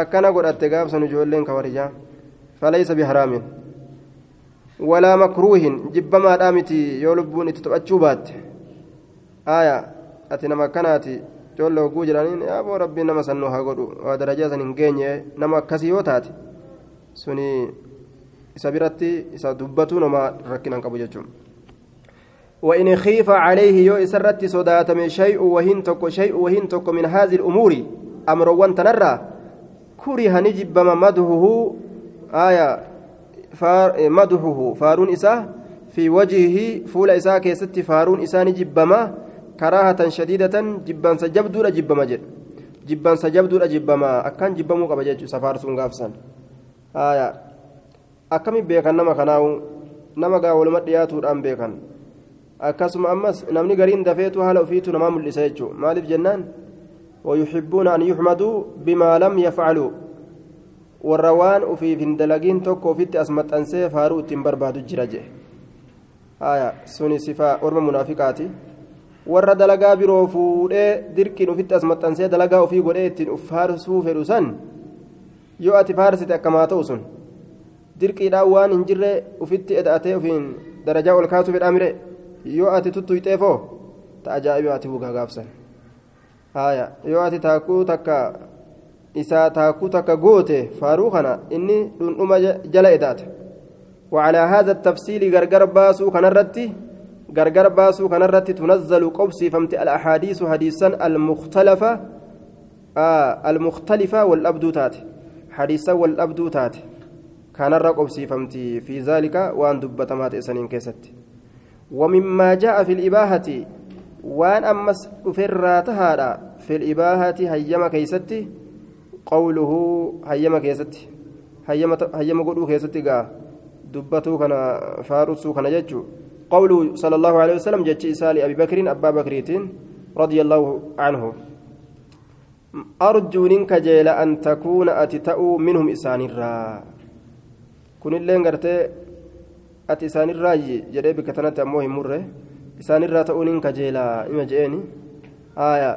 akkana godhatte gaafsan ijoolleen kawarijaa falaysa biharaamin ولا مكروه جبما دامتي يو لبون اتتبعشو بات. آية أتنا مكاناتي جول لو جرانين يا أبو ربي نما سنوها قدو ودرجة سنين نما كسيوتات سني isa biratti isa dubbatu nama rakkinaan qabu jechuun وإن خيف عليه يو إسرت صداتم شيء وهن تكو شيء وهن تكو من هذه الأمور. أمر وانتنرى كره نجب ممدهه آية مدحه. فارون إساه في وجهه فول إساه كيست فارون إساه جبما كراهة شديدة جبان سجبدو جبما جد. جبان سجبدو جبما. أكان جبمو قبجج سفار سنغافسان آية. أكمي بيكن نما كناو نما قاول مدياتو الآن بيكن. akkasuma ammas namni gariin dafeetu haala ofiitu namaa mul'isa jechuudha maaliif wayuxibbuuna an yuxmaduu bimaa lam yafcaluu warra waan ufiif hin dalagiin tokko ofitti as maxxansee faaruu ittiin barbaadu jira jee haya suni sifaa orma munaafiqaati warra dalagaa biroo fuudhee dirqiin ufitti as maxxansee dalagaa ofii godhee ittiin uf faarsuu fedhu san yoo ati faarsite akkamaa ta'u sun dirqiidhaan waan hin jirre ufitti eda'atee ufiin darajaa ol kaasuu fedhaa mire yoo ati tuttuyxeefoo ta ajaa'iba ati hugaa gaafsan haya yoo ati taakuu takka isaa taakuu takka goote faaruu kana inni dhundhuma jala edaata وعلى هذا التفصيل غرغر باسو كنرتي غرغر باسو كنرتي تنزل قبسي فهمت الاحاديث حديثا المختلفه آه المختلفه والابدوتات حديثا والابدوتات كان الرقبسي فهمت في ذلك وان دبتمات سنين كيست ومما جاء في waan ammas dhufeerraa tahaadha fil ibaahati hayyama keeysatti qawluhu hayyama keessatti hayyama godhuu keessatti gaa dubbatuu kana faarusuu kana jechuu qawluhu sala allahu alehi wasalam jechi isaa liabi bakriin abbaa bakriitiin radia allaahu anhu arjuu nin kajeela an takuuna ati ta'uu minhum isaanirraa kunilleen gartee ati isaanirraayyi jedhee bikka tanatti ammoo hin murre isaanirraa ta'uun hin kajeelaa ima je'eeni haaya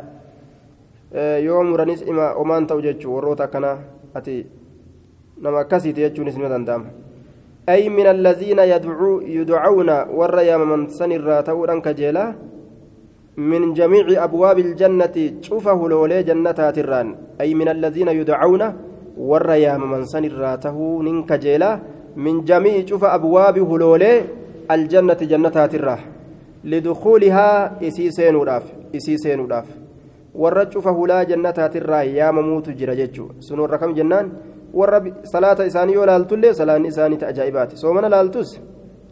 yoo muranis ima omaan ta'u jechuu warroota akkanaa ati nama akkasiiti jechuunis nima danda'ama. أي من الذين يدعو يدعون والريام من سنرا تورا كجيلا من جميع أبواب الجنة شوفه لولي جنتات الران أي من الذين يدعون والريام من سنرا تهون كجيلا من جميع شوف أبواب هلولي الجنة جنتات الراه lidukhuulihaa isii seenuudhaaf isii seenuudhaaf. Warra cufa hulaa jannataatirraa yaamamuutu jira jechuu sun warra kam jennaan warra salaata isaanii yoo laaltullee salaanni isaanii ta ajaa'ibaati soomana laaltus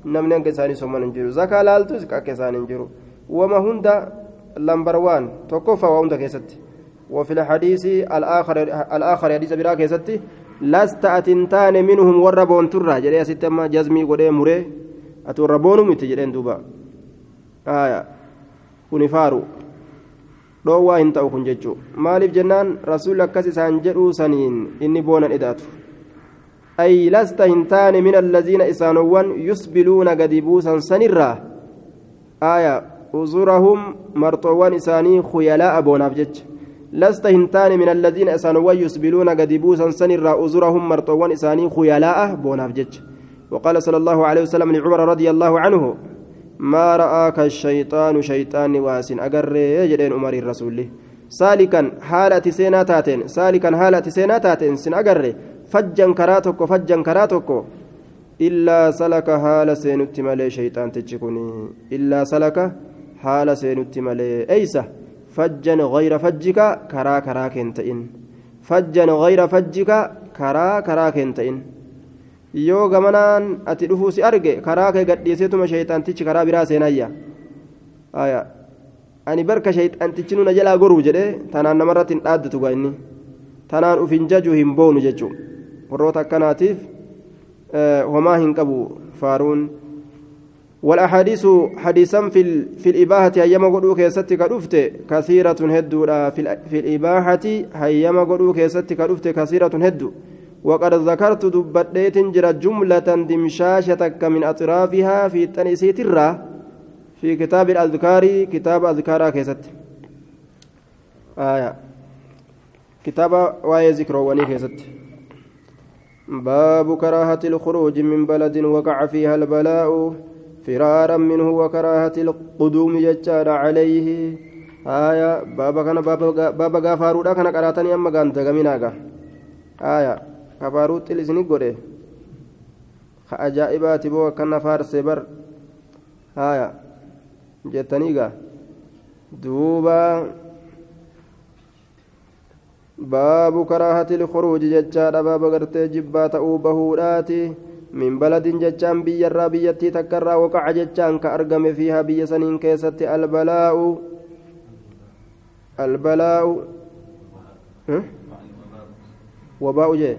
namni hanga isaanii soomana hin jiru zakaa laaltus akka isaanii hin jiru wama hunda lambar waan tokkoffaa waa hunda keessatti وفي الحديث الآخر الآخر حديث برا كيستي لست أتنتان منهم وربون ترى جري ستما جزمي قدي مري أتوربون متجرين دوبا kuni faaru dhoowwaa hin ta'u kun jechuu maaliif jennaan rasuulli akkas isaan jedhuu saniin inni boonan idaatu ay lasta hin taane min allaziina isaanowwan yusbiluuna gadi buusan sanirraa aya uzurahum marxoowwan isaanii khuyalaa'a boonaaf jecha لست هنتان من الذين إسانوا يسبلون قد بوسا سنرا أزرهم مرطوان إساني خيلاء بوناف جج وقال صلى الله عليه وسلم لعمر رضي الله عنه ما رآك الشيطان شيطان واسن أجر يجرين عمر الرسول سالكا حالة سينا تاتين سالكا حالة سينا تاتين سن أجر فجا كراتك فجا كراتك إلا سلك حال سينت ملي شيطان تجكني إلا سلك حال سينت ملي أيسه فجا غير فجك كرا كرا كنتئن فجا غير فجك كرا كرا كنتئن yoo gamanaan ati dhufuu si arge karaa kee gadhiiseetuma shayxaantichi karaa biraa seenayya ani barka shayxaantichi nuna jalaa goruu jedhe tanaan namarratti hin dhaaddatu gaa inni tanaan uf hin jaju hin boonu jechuu warroota akkanaatiif homaa hin qabu faaruun والأحاديث حديثا في في الإباحة هيما قدو كيستي كدفت كثيرة هدو في الإباحة هيما قدو كيستي كدفت كثيرة هدو وقد ذكرت دبديت جرى جملة دمشاشة من أطرافها في تنسيت الرا في كتاب الأذكار كتاب أذكار كيست. آية. كتاب واي ذكر وني كيست. باب كراهة الخروج من بلد وقع فيها البلاء فرارا منه وكراهة القدوم يجار عليه. آية. بابا كان بابا بابا غافارو كان قراتني أما كان تغميناغا آية. Kabaaruutti isini godhe ka ajaa'ibaati boo akkana faarsee bar haya jettaniiga duuba baabu karaahati ilkhuruuji jechaadha baaba gartee jibbaa ta'uu bahuudhaati min baladin jechaan biyyarraa biyyattii takkarraa waqaca jechaan ka argame fiihaa biyya saniin keessatti albalaa'u albalaa'u wabaa'u jee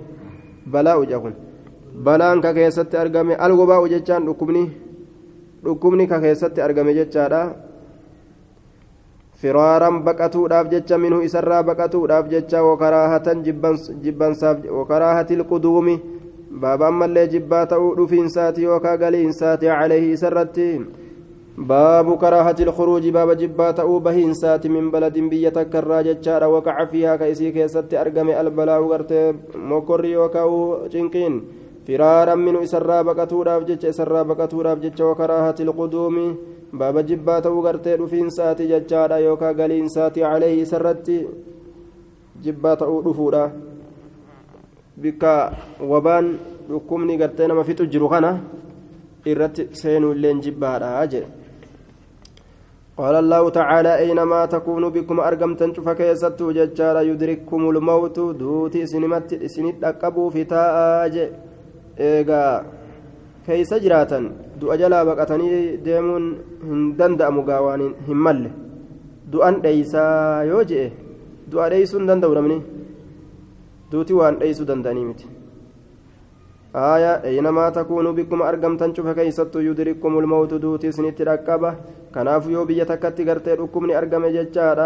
balaa'u jedhun balaan ka keessatti argame algobaa'u jechaan dhukkubni dhukkubni ka keessatti argame jechaadha. Firaaran baqatuudhaaf jecha minhu isarraa baqatuudhaaf jecha wakaraahatan jibbansaaf wakaraahati ilquduumi baaba ammallee jibbaa ta'uu dhufiinsaati yookaa galiinsaati calayhi isarratti باب كراهة الخروج باب جبات أو بهينسات من بلد بية كرا جتشارا وقع فيها كيسي كيست أرقم البلاء غرت مكري وكاو جنكين فرارا من إسرا بكتورا بجتش إسرا بكتورا بجتش وكراهة القدوم baaba jibbaa ta'uu gartee dhufiinsaati jechaadha yookaan galiinsaati caleehi isarratti jibbaa ta'uu dhufuudha bikka wabaan dhukkubni gartee nama fixu jiru irratti seenuu illeen jibbaadha jedhe قال الله تعالى أينما تكونوا بكم أرقمتن شوف كيست ججارا يدرككم الموت دوتي سنمت سنت أقبوا في تاج إيغا كيس جراتا دو أجلا بقتني ديمون هندند أمقاوان همال دو أن ليسا يوجئ. دو أليسون دندو دوتي وأن ليسو دنداني متي آية أينما تكونوا بكم أرقمتن شوف كيست يدرككم الموت دوتي سنت أقبه kanaaf yoo biyya takkatti gartee dhukkubni argame jechaadha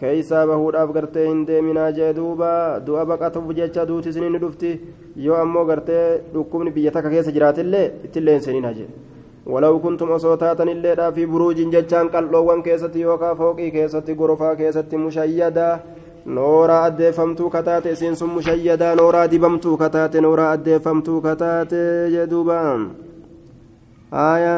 keeysaa bahuudhaaf gartee hin deeminaa jee duuba du'a baqatuuf jecha duuti isiniin ni dhufti yoo ammoo gartee dhukkubni biyya takka keessa jiraatillee ittillee hin seniin haje ولو كنتم أصوتاتا إلا في بروج ججان قلوان كيستي يوكا فوقي كيستي غرفا كيستي مشيدا نورا أدفمتو كتات إسين سم مشيدا نورا دبمتو كتات نورا أدفمتو كتات جدوبان آية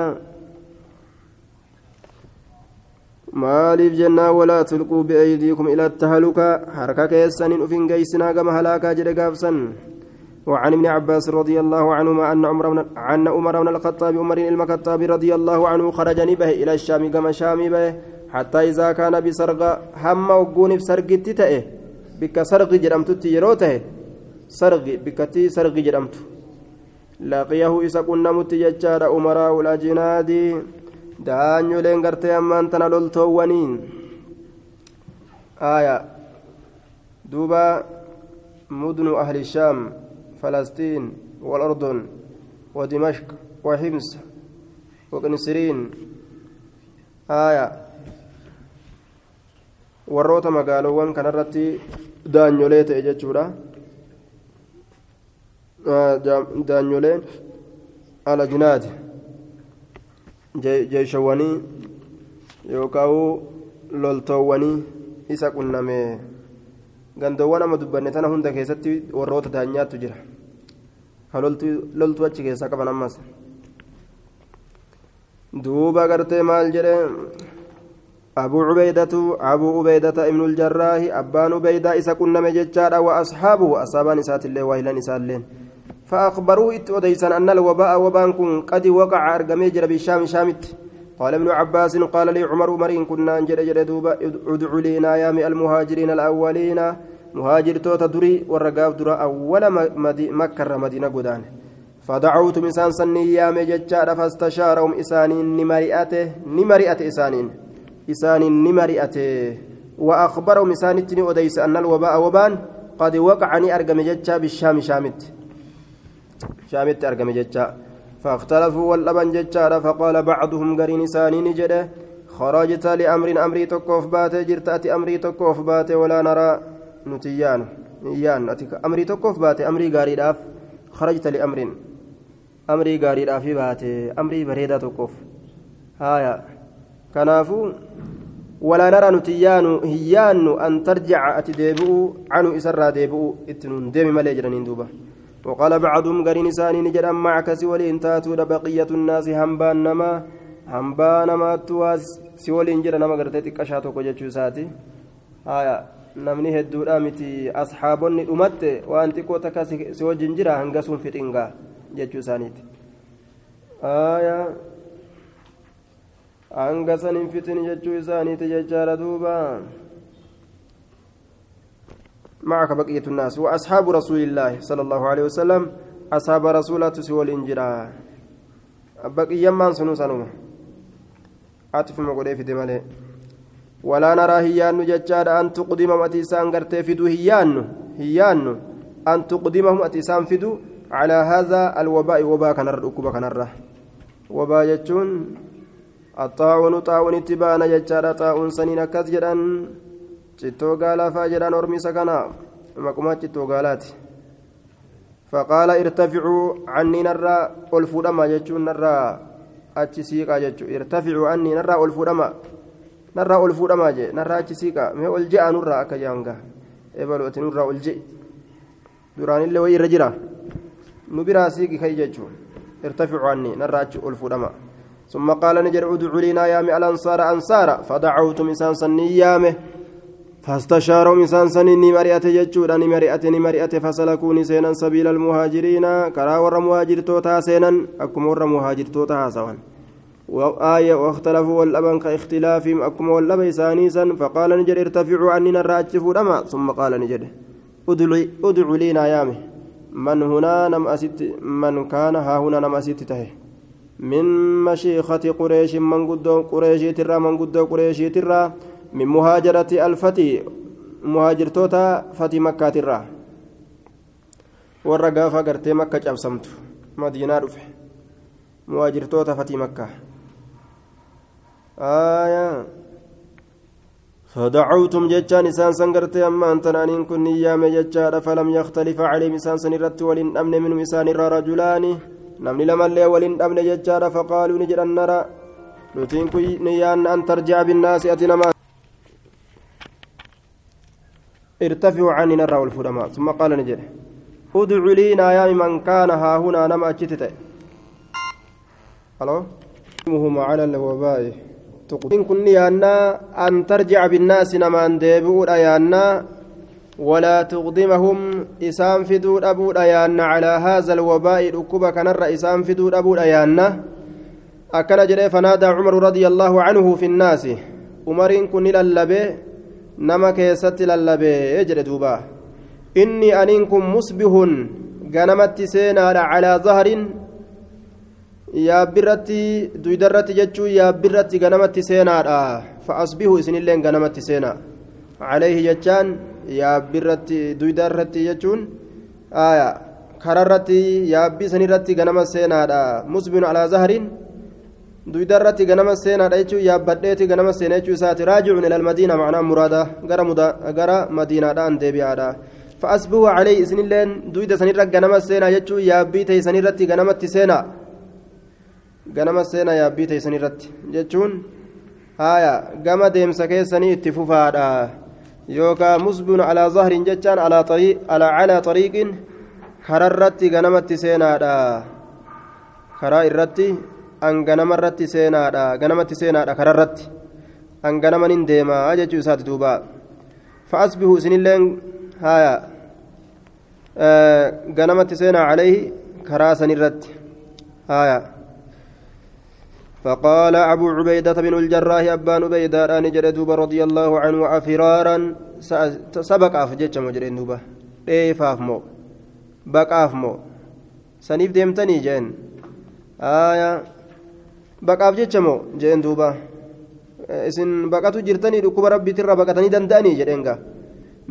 maaliif jennaa walaa tulquu bi'aydiikum ila tahaluka harka keessaniin ufin geessinaa gama halaakaa jedhe gaafsan وعن ابن عباس رضي الله عنهما أن عمر بن عن عمر بن الخطاب عمر الخطاب رضي الله عنه خرج به إلى الشام كما شام به حتى إذا كان بسرق هم وقون بسرق تتئه. بك سرق جرمت يروته سرق بكتي سرق جرمت. لقيه إذا كنا متججار أمراء الأجناد daanyoleen gartee ammaan tana loltoowwaniin aya duuba mudnu ahli shaam falastiin والأردن ودمشق وحمص وقنسرين آية warroota magaaloowwan kanarratti daanyolee ta'e jechuudha daanyoleen alajinaati jeeshawwanii yookaan loltoowwanii isa qunname gandoowwan amma dubbanne tana hunda keessatti warroota daanyaattu jira loltuu achi keessaa qaban ammas duuba gartee maal jedhe. أبو عبيدة أبو عبيدة ابن الجراح أبان عبيدة إسا كنا مججارا وأصحابه أصحابان إسات الله وإلان إسالين فأخبروه إتوديسا أن الوباء وبان كن قد وقع أرقمي جرى بالشام شامت قال ابن عباس قال لي عمر مرين كنا جرى جرى دوبا ادعوا لنا يا المهاجرين الأولين مهاجر توتا دري والرقاب درا أول مكة مدينة قدان. فدعوت من سني يا مججارا فاستشارهم إسانين نمرئته نمرئته إسانين. إسانين نمرئته. وأخبرهم إسانتني أديس أن الوباء وبان قد وقعني أرقم ججا بالشام شامت. شامت أرقم ججا فاختلفوا واللبن ججا فقال بعضهم قرين إسانين جده. خرجت لأمر أمري تكوف باتي جرتأتي أمري تكوف باتي ولا نرى إيان أتك أمري تكوف باتي أمري قاري داف خرجت لأمر أمري قاري دافي باتي أمري بريدة تكوف هايا كنافو ولا نرى نتيان هيان أن ترجع أتديبؤ عنه إسرى ديبؤ إتنون ديم ملي جرانين دوبا وقال بعضهم قرين ساني نجد معك سولين تاتو بقية الناس هنبان نما هنبان نما تواس سولين جرى نما قرتي قشاتو كجتشو ساتي آية namni hedduudha miti asxaabonni dhumatte waan xiqqoo takka si wajjin jira hanga sun fixingaa jechuu isaaniiti hanga san hin fixin jechuu isaaniiti jechaadha duuba معك بقية الناس وأصحاب رسول الله صلى الله عليه وسلم أصحاب رسولة سوى الإنجرا بقية من سنو سنو عاطف مقولي في دمالي ولا نرى هيان ججار أن تقدمهم أتيسان قرتي فدو هيان هيان أن تقدمهم أتيسان فدو على هذا الوباء وباء كنر أكوبا كنر وباء جتون الطاعون طاعون اتبانا ججار طاعون سنين أكاس جران faa jedhaan ormiisa kana maqumaa cittoo gaalaati faqaala irtaficuu cannii narraa ol fuudhama jechuun narraa achi siiqaa jechuu irtaficuu cannii narraa ol fuudhama narraa ol fuudhamaa jee narraa achi siiqaa mee ol je'a nurraa akka jaanga ebalu ati nurraa ol je'i duraanillee wayii irra jira nu biraa siiqi kai jechuu irtaficuu cannii narraa achi ol fuudhama ثم قال نجر ادعوا لنا يا الأنصار أنصارا فدعوتم إنسان سني يامه فاستشاروا إنسان سني نمرئة ججودا نمرئة نمرئة فسلكوني سينا سبيل المهاجرين كرا ور مهاجر توتا سينا أكم ور مهاجر توتا سوان وآية واختلفوا والأبن كاختلافهم أكم والأبي سانيسا فقال نجر ارتفعوا عننا الراجفوا لما ثم قال نجر ادعوا لنا يامه من هنا نم أسيت من كان ها هنا نم أسيت تهي من مشيخة قريش من قدو قريش ترى من قدو قريش ترى. من مهاجرة الفتي مهاجر توتا فتي مكة ترى. warra gaafa gartee makka cabsamtu madiinaa dhufe muhaajirtoota fatii makkaa aayaa فدعوتم جتان إسان سنقرت أما أنت أنين كن نيام جتان فلم يختلف عليهم إسان سنرت ولن أمن من إسان رجلان نمني لما اللي ولن أمن جتان فقالوا نجد أن نرى نتين نيان أن ترجع بالناس أتنا ما ارتفعوا عني نرى والفرما ثم قال نجد ادع لينا يا من كان ها هنا نما أجتت ألو على الوباء in kun yaannaa an tarjica binnaasi namaan deebi'uudha yaannaa walaa tuqdimahum isaan fiduu dhabuudha yaanna calaa haaza alwabaa'i dhukkuba kanarra isaan fiduu dhabuudha yaanna akkana jedhee fanaadaa cumaru radia allaahu canhu fi nnaasi umariin kun ni lallabe nama keessatti lallabee jedhe duuba inni aniin kun musbihun ganamatti seenaadha calaa zahrin yaabbirratti duydarratti jechuun yaabbirratti ganamatti seenaadha fa'asbihu isinilleen ganamatti seenaa calayhi jechaan yaabbirratti duydarratti jechuun kararratti yaabbii sanirratti ganama seenaadha musbinu alaa zahariin duydarratti ganama seenaadha jechuun yaabbadheeti ganama seena jechuu isaati raajicuun ilal madiina macnaa muraada gara madiinaadhaan deebi'aadha fa'asbihu calayhi isinilleen duyda sanirra ganama seenaa jechuun yaabbii ta'e sanirratti ganamatti seenaa ganama seenaa yaabbii teessan irratti jechuun haaya gama deemsa keessanii itti fufaadha yookaan musbun alaa zahriin jechaan alaa xariiqin kararratti ganamatti seenaadha karaa irratti an ganamarratti seenaadha ganamatti seenaadha kararratti an ganamanin deemaa jechuu isaati duuba fa'asbihu isinilleen haaya ganamatti seenaa calayhi karaa sanirratti haaya فقال أبو عبيدة بن الجراح أبان عبيدة أن جلدوب رضي الله عنه أفرارا سبق أفجج مجرين دوبا ديفاف مو بقاف مو سنيف ديمتني جين آية بقاف جج مو جين دوبا isin baqatu jirtanii dhukkuba rabbiitirraa baqatanii danda'anii jedheenga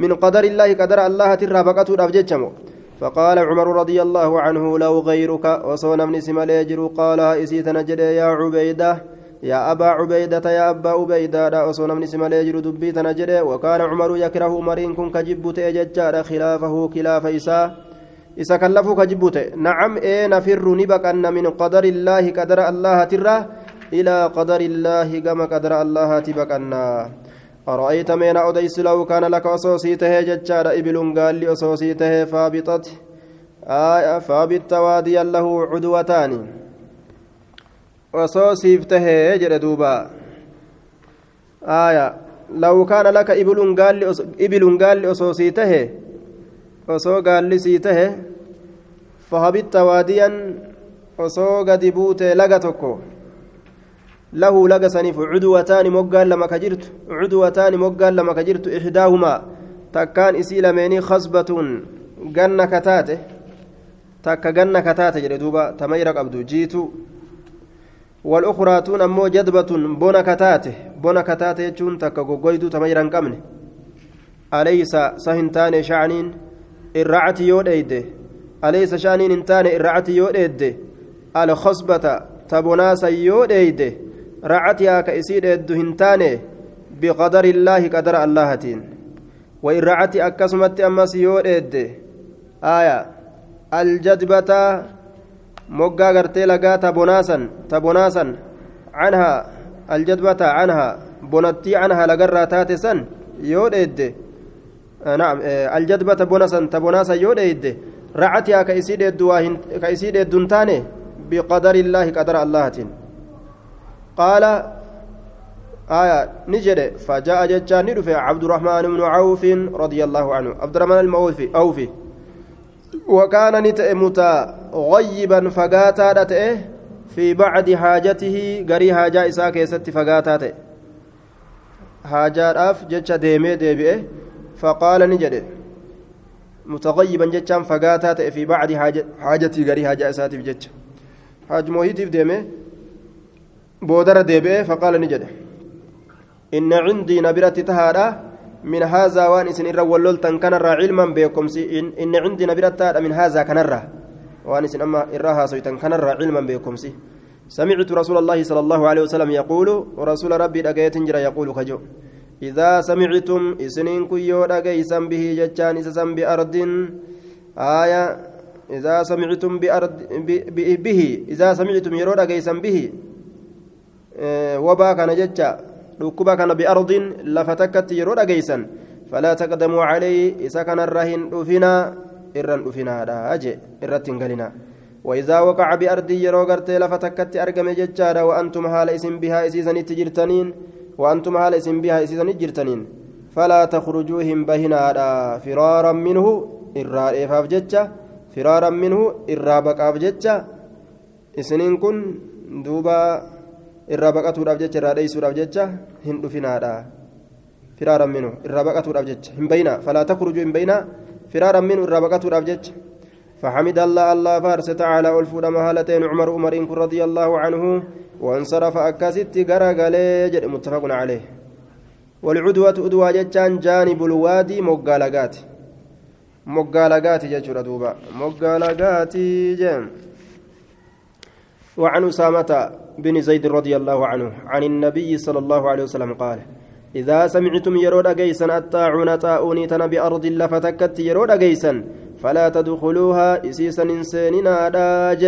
min qadari illaahi qadara allahatirraa baqatuudhaaf jecha moo فقال عمر رضي الله عنه لو غيرك وصون من سم يجر قال إسيت نجد يا عبيدة يا أبا عبيدة يا أبا عبيدة وصون من سم يجر دبيت نجد وكان عمر يكره مرين كن كجبت أججار خلافه خلاف إساء إسا كلفوا كجبت. نعم إيه نفر نبكن من قدر الله قدر الله ترى إلى قدر الله كما قدر الله تبكنا أرأيت من أوديس لو كان لك أصوصيته ججار إبل قال لي أصوصيته فابطت. آية فابت واديا له عدوتان. أصوصيفته جر دوبا. آية لو كان لك إبل قال لي إبل قال لي أصوصيته أصو قال لي سيته فهبت واديا أصو قد بوت لقتكو. له لقسني عدوتان مقال لما كجرت عدوتان مقال لما كجرت إحداهما. تكان إسيل ميني خصبة جنة كتاته. تكا جنة كتاته جلدوبا تميرك أبدو جيتو والأخرى تون أمو جدبة بونا كتاته. بونا كتاته جون تكا قويدو تميرا كمنه أليس سهنتان شعنين؟ الرعتي يود أيده أليس شعنين انتان الرعتي يود أيده الخصبة تبوناسا يود أيده ka isii dheeddu hin taane biqadari illaahi qadara allahatiin wain racati akkasumatti ammas yoo dheedde aya aljadbata moggaa gartee lagaa tabonaasan tabonaasan canhaa aljadbata canhaa bonattii canhaa lagarraa taate san yoo dheedde naam aljadbata bonasan tabonaasan yoo dheedde racatihaa ka isii dheeddu waa ka isii قال آية نجد فجاء جتان ندفع عبد الرحمن بن عوف رضي الله عنه. عبد الرحمن الموفي أوفي وكان نتئ متغيبا فقاتا نتئ في بعد حاجته غري حاجة إساء كيست فقاتا تئ حاجات أف جتش ديمي ديبئ فقال نجد متغيبا جتشان فقاتا تئ في بعد حاجة حاجتي غري حاجة إساتي جتش. حاج موهيتي ديمي بودر ديبئ فقال نجد. إن عندي نبرة تهادا من هذا وان إسن إرى ولولتن كنرى علما بكم إن, إن عندي نبرة من هذا كنرى وان إسن أما إراها سويتن كنرى علما بكم سمعت رسول الله صلى الله عليه وسلم يقول ورسول ربي دقيت جرى يقول خجو إذا سمعتم إسنين كيو دقيسا به جتان إسسا بأرض آية إذا سمعتم بأرض به إذا سمعتم يرو دقيسا به وبا كان جتا dhukkuba kana biardin lafa takkatti yeroo dhageeysan falaa taqdamuu calayhi isa kanarra hin dhufinaa irran dhufinaadha je irratti hin galinaa وإذا وقع بأرض يرو غرتي لفتكت أرقم ججارا وأنتم هال اسم بها إسيسا تجرتنين وأنتم هال اسم بها إسيسا جرتنين فلا تخرجوهم بهنا فرارا منه إرى إفاف ججا فرارا منه إرى بقاف ججا إسنين كن دوبا irraa baqatuudhaaf jecha irraa dheeysuudhaaf jecha hin dhufinaadha firaaran minu irraa baqatuudhaaf jecha hin bayna falaa takrujuu hin bayna firaaran minu irraa baqatuudhaaf jecha فحمد الله الله فارس تعالى ألفود مهالتين عمر عمر إن رضي الله عنه وانصرف أكست قرقلي جد متفق عليه والعدوة أدوى جتان جانب الوادي مقالقات مقالقات جتشور دوبا مقالقات جم وعن أسامة بن زيد رضي الله عنه عن النبي صلى الله عليه وسلم قال إذا سمعتم يرود أجيسا الطاعون طاؤوني تنا بأرض لفتكت يرود أجيسا فلا تدخلوها إسيسا إنساننا داج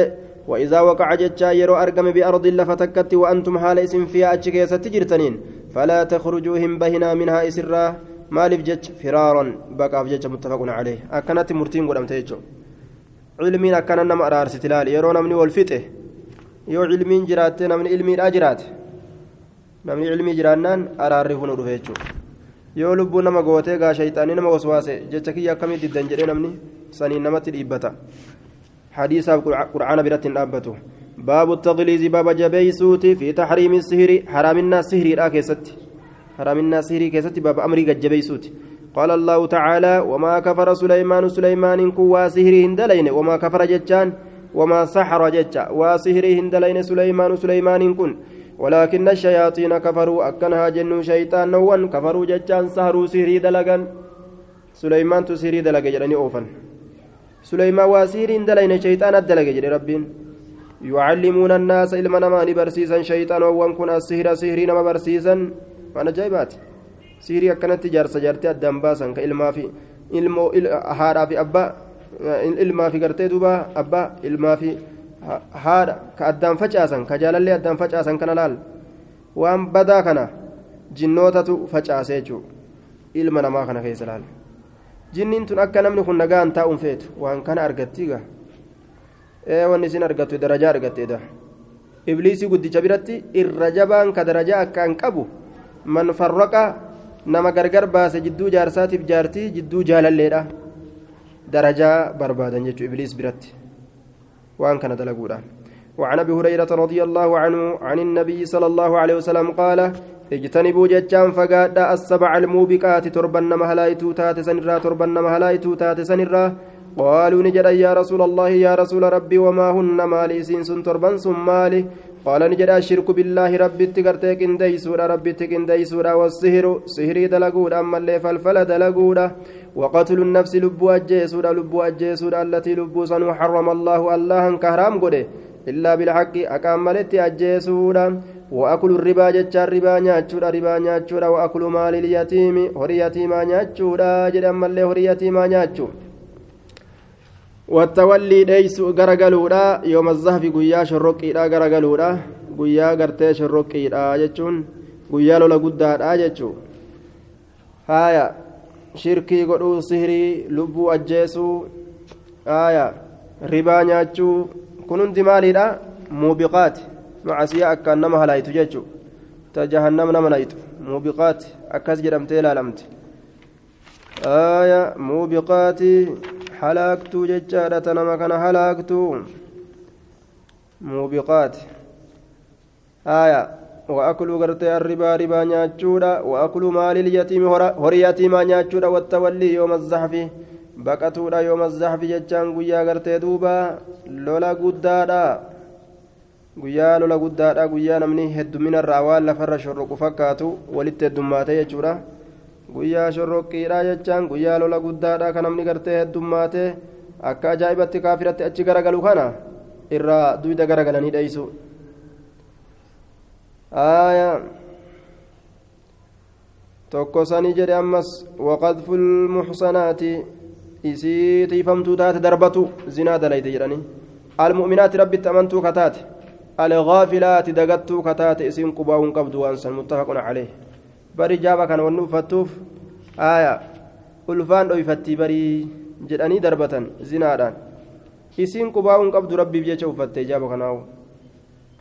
وإذا وقع جتشا يرو أرقم بأرض لفتكت وأنتم حال إسم فيها أتشكيسة تجرتنين فلا تخرجوهم بهنا منها إسرا. مالف جتش فرارا بقى جتش متفق عليه. أكنت مرتين قدام تيجو. علمين أكنا نمأ أرارس تلال. يرون من والفتح yoo ilmiin jiraatte namni ilmiidhaa jiraate namni ilmii jiraannaan araarri kun dhufe jechuudha yoo lubbuu nama gootee gaa shayxaanii nama waswaase jecha kiyya akkamii diddan jedhee namni saniin namatti dhiibbata hadiisaaf qur'aana biratti hin dhaabbatu baabu taqliizi baaba jabeeysuuti fi taxriimi sihiri haraaminaa sihiriidhaa keessatti haraaminaa sihirii keessatti baaba amrii gajjabeeysuuti قال الله تعالى وما كفر سليمان سليمان كوا سهره هندلين وما كفر جتان وما سحر ججا. وسهره هندلين سليمان سليمان كن. ولكن الشياطين كفروا. أكنها جن شيطان نوان كفروا ججان سهروا سهري دلقا سليمان تسهري دلقا جلني أوفن. سليمان وسهري هندلين شيطان الدلقا جل ربين. يعلمون الناس علم نما برسيسا شيطان وان كن السهر سهري نما برسيسا وأنا جايبات سهري أكنت جارسة جارتي الدنباسا كإلما في ilmoo haadhaa fi abbaa ilmaa fi gartee duuba abbaa ilmaa fi haadha. Ka addaan facaasan ka jaalallee addaan facaasan kana laal? Waan badaa kana jinnootatu facaase jechuudha ilma namaa kana keessa laal? Jinniin tun akka namni kun nagaan taa'uun feetu waan kana argattiiga ee wanni isin argattu darajaa argatteedha ibliisii guddicha biratti irra jabaan ka darajaa akkaan qabu man farraqa nama gargar baase jidduu jaarsaatiif jaartii jidduu jaalalleedha درجة بربادا جتو إبليس برت. وأن كان دلقودا وعن أبي هريرة رضي الله عنه عن النبي صلى الله عليه وسلم قال اجتنبوا جتان فقاد السبع الموبقات تربن مهلايتو تات سنرا تربن مهلايتو تات سنرا. قالوا نجد يا رسول الله يا رسول ربي وما هن مالي؟ سين تربن ثم مالي. قال نجد الشرك بالله ربي تقرتك انديسودا ربي تقنديسودا والسهر سهري دلقودا أما اللي فالفل دلقودا وقتل النفس لب أجيسودا لب أجيسودا التي لب صنو حرم الله الله كهرام قده إلا بالحق أكام ملتي أجيسودا وأكل الربا جتشا الربا نياتشودا ربا نياتشودا وأكل مال اليتيم هري يتيما نياتشودا جدام ملي هري يتيما نياتشو والتولي ليس غرغلودا يوم الزهف قيا شرقيدا غرغلودا قيا غرتي شرقيدا جتشون قيا لولا قدادا جتشو هايا shirkii godhuu sihirii lubbuu ajjeesuu aya ribaa nyaachuu kun hundi maaliidha? Muubiqaati macasiyaa akkaan nama halaayitu jechuu. Ta jahannam nama nayitu muubiqaati akkas jedhamtee ilaalamte aya muubiqaati halaaktuu jechaadha. Ta nama kana halaaktuu muubiqaati aya وأكل غرتي الربا ربا نياتشودا وأكل مال اليتيم هري يتيما نياتشودا والتولي يوم الزحف بقتودا يوم الزحف جتشان قويا غرتي دوبا لولا قدادا guyyaa lola guddaadha guyyaa namni hedduminarraa waan lafarra shorroqu fakkaatu walitti heddummaate jechuudha guyyaa shorroqqiidha jechaan guyyaa lola guddaadha kan namni gartee heddummaate akka ajaa'ibatti kaafiratti achi garagalu kana irraa duyda garagalanii dheeysu tokko sanii jedhe ammas waqadfu lmuxsanaati isii tiifamtuu taate darbatu zinaa dalayte jedhanii almu'minaati rabbitti amantuu kataate دقتو كتات اسم قباون قبض وانسان متفق عليه. بري جابا كان ونو فتوف. آية ألفان أو يفتي بري جداني دربة زنادان اسم قباون قبض ربي بيجا وفتي جابا كانوا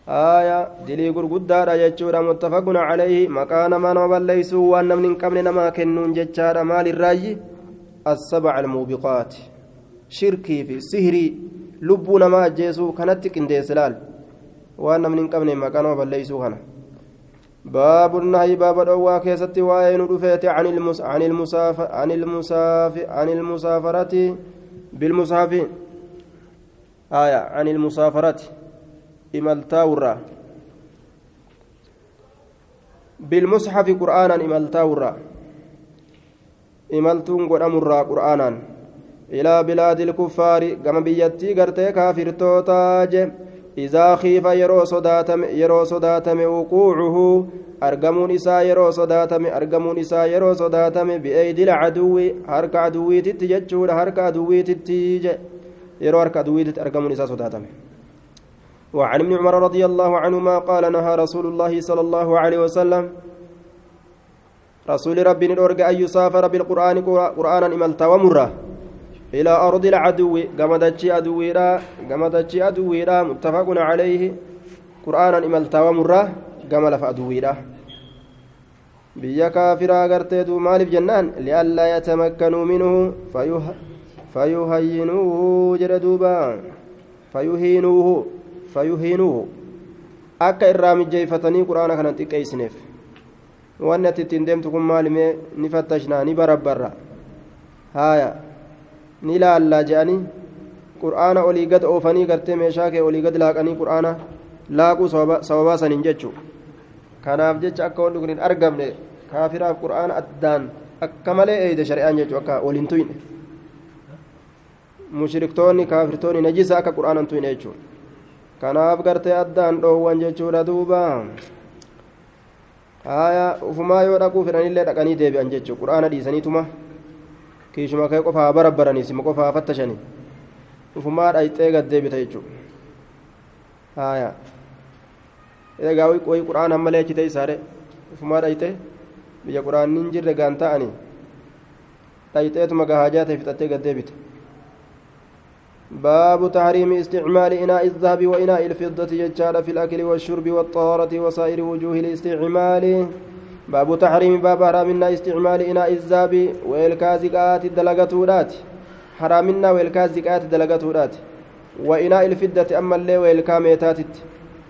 آية دلي غرغدارا جچورا متفق عليه مكان ما نما بليسو وان نمن قبل نما كنون جچارا مال الراي السبع الموبقات شركي في سهري لبو نما جيسو كانت كنديسلال waan namni hin qabne maqaa nama balleeysuu kana باب النهي باب الأوى كيست وين رفيت عن المس عن المساف عن المساف عن المسافرة بالمصحف آية عن المسافرة إمالتاورا بالمصحف قرآنا إمالتاورا إمالتون قرآن قرآنا إلى بلاد الكفار كما بيتي قرتي كافر توتاج إذا خيف يرو صداتم يرو صداتم وقوعه أرجمون إسا يرو صداتم أرجمون إسا يرو صداتم بأيدي العدو هرك عدوي تتججود هرك عدوي تتيج يرو هرك عدوي أرجمون إسا صداتم وعن ابن عمر رضي الله عنهما قال نهى رسول الله صلى الله عليه وسلم رسول ربي نرجع أن يسافر بالقرآن قرآنا إملتا ومره إلى أرض العدو قمدتشي أدويرا قمدتشي أدويرا متفق عليه قرآنا إملتا ومرة قمل فأدويرا بيا كافرا قرتيدو مالف جنان لئلا يتمكنوا منه فيه فيهينوه جردوبا فيهينوه. fayyuhiinuu akka irraa mijjeeffatanii quraana kana xiqqeessineef. Wanni ati ittiin deemtu kun maalimee ni fattashnaa ni barabbarra? Haaya ni laallaa je'anii qur'aana olii gad oofanii gartee meeshaa kee olii gad laaqanii qur'aana laaquu sababaa saniin jechuu kanaaf jecha akka wal dhugnin argamne kaafiraaf qur'aana addaan akka malee eeyde shari'aan jechuu akka waliin tuyne. Mushriktoonni kaafirtoonni najisa akka qur'aanan tuyne jechuudha. Kanaaf gartee addaan dhoowwan jechuudha duuba haya ufumaa yoo dhaquu fedhanillee dhaqanii deebi'an jechuu qur'aana dhiisaniituma kiishuma kee qofaa barabbaranii sima qofaa fattashanii ufumaa dhayxee gad deebita jechuudha haya egaa wayii qura'aan hamma leechite isaadhe ufumaa dhayxe biyya qura'aanni hin jirre gaan ta'anii dhayxeetuma gahaajaa ta'e fixattee gad deebite باب تحريم استعمال إناء الذهب وإناء الفضة يجعل في الأكل والشرب والطهارة وسائر وجوه الاستعمال. باب تحريم باب حرامنا استعمال إناء الذهب والكازقات الدلقاتورات حرامنا والكازقات الدلقاتورات وإناء الفضة أما اللي والكاميتات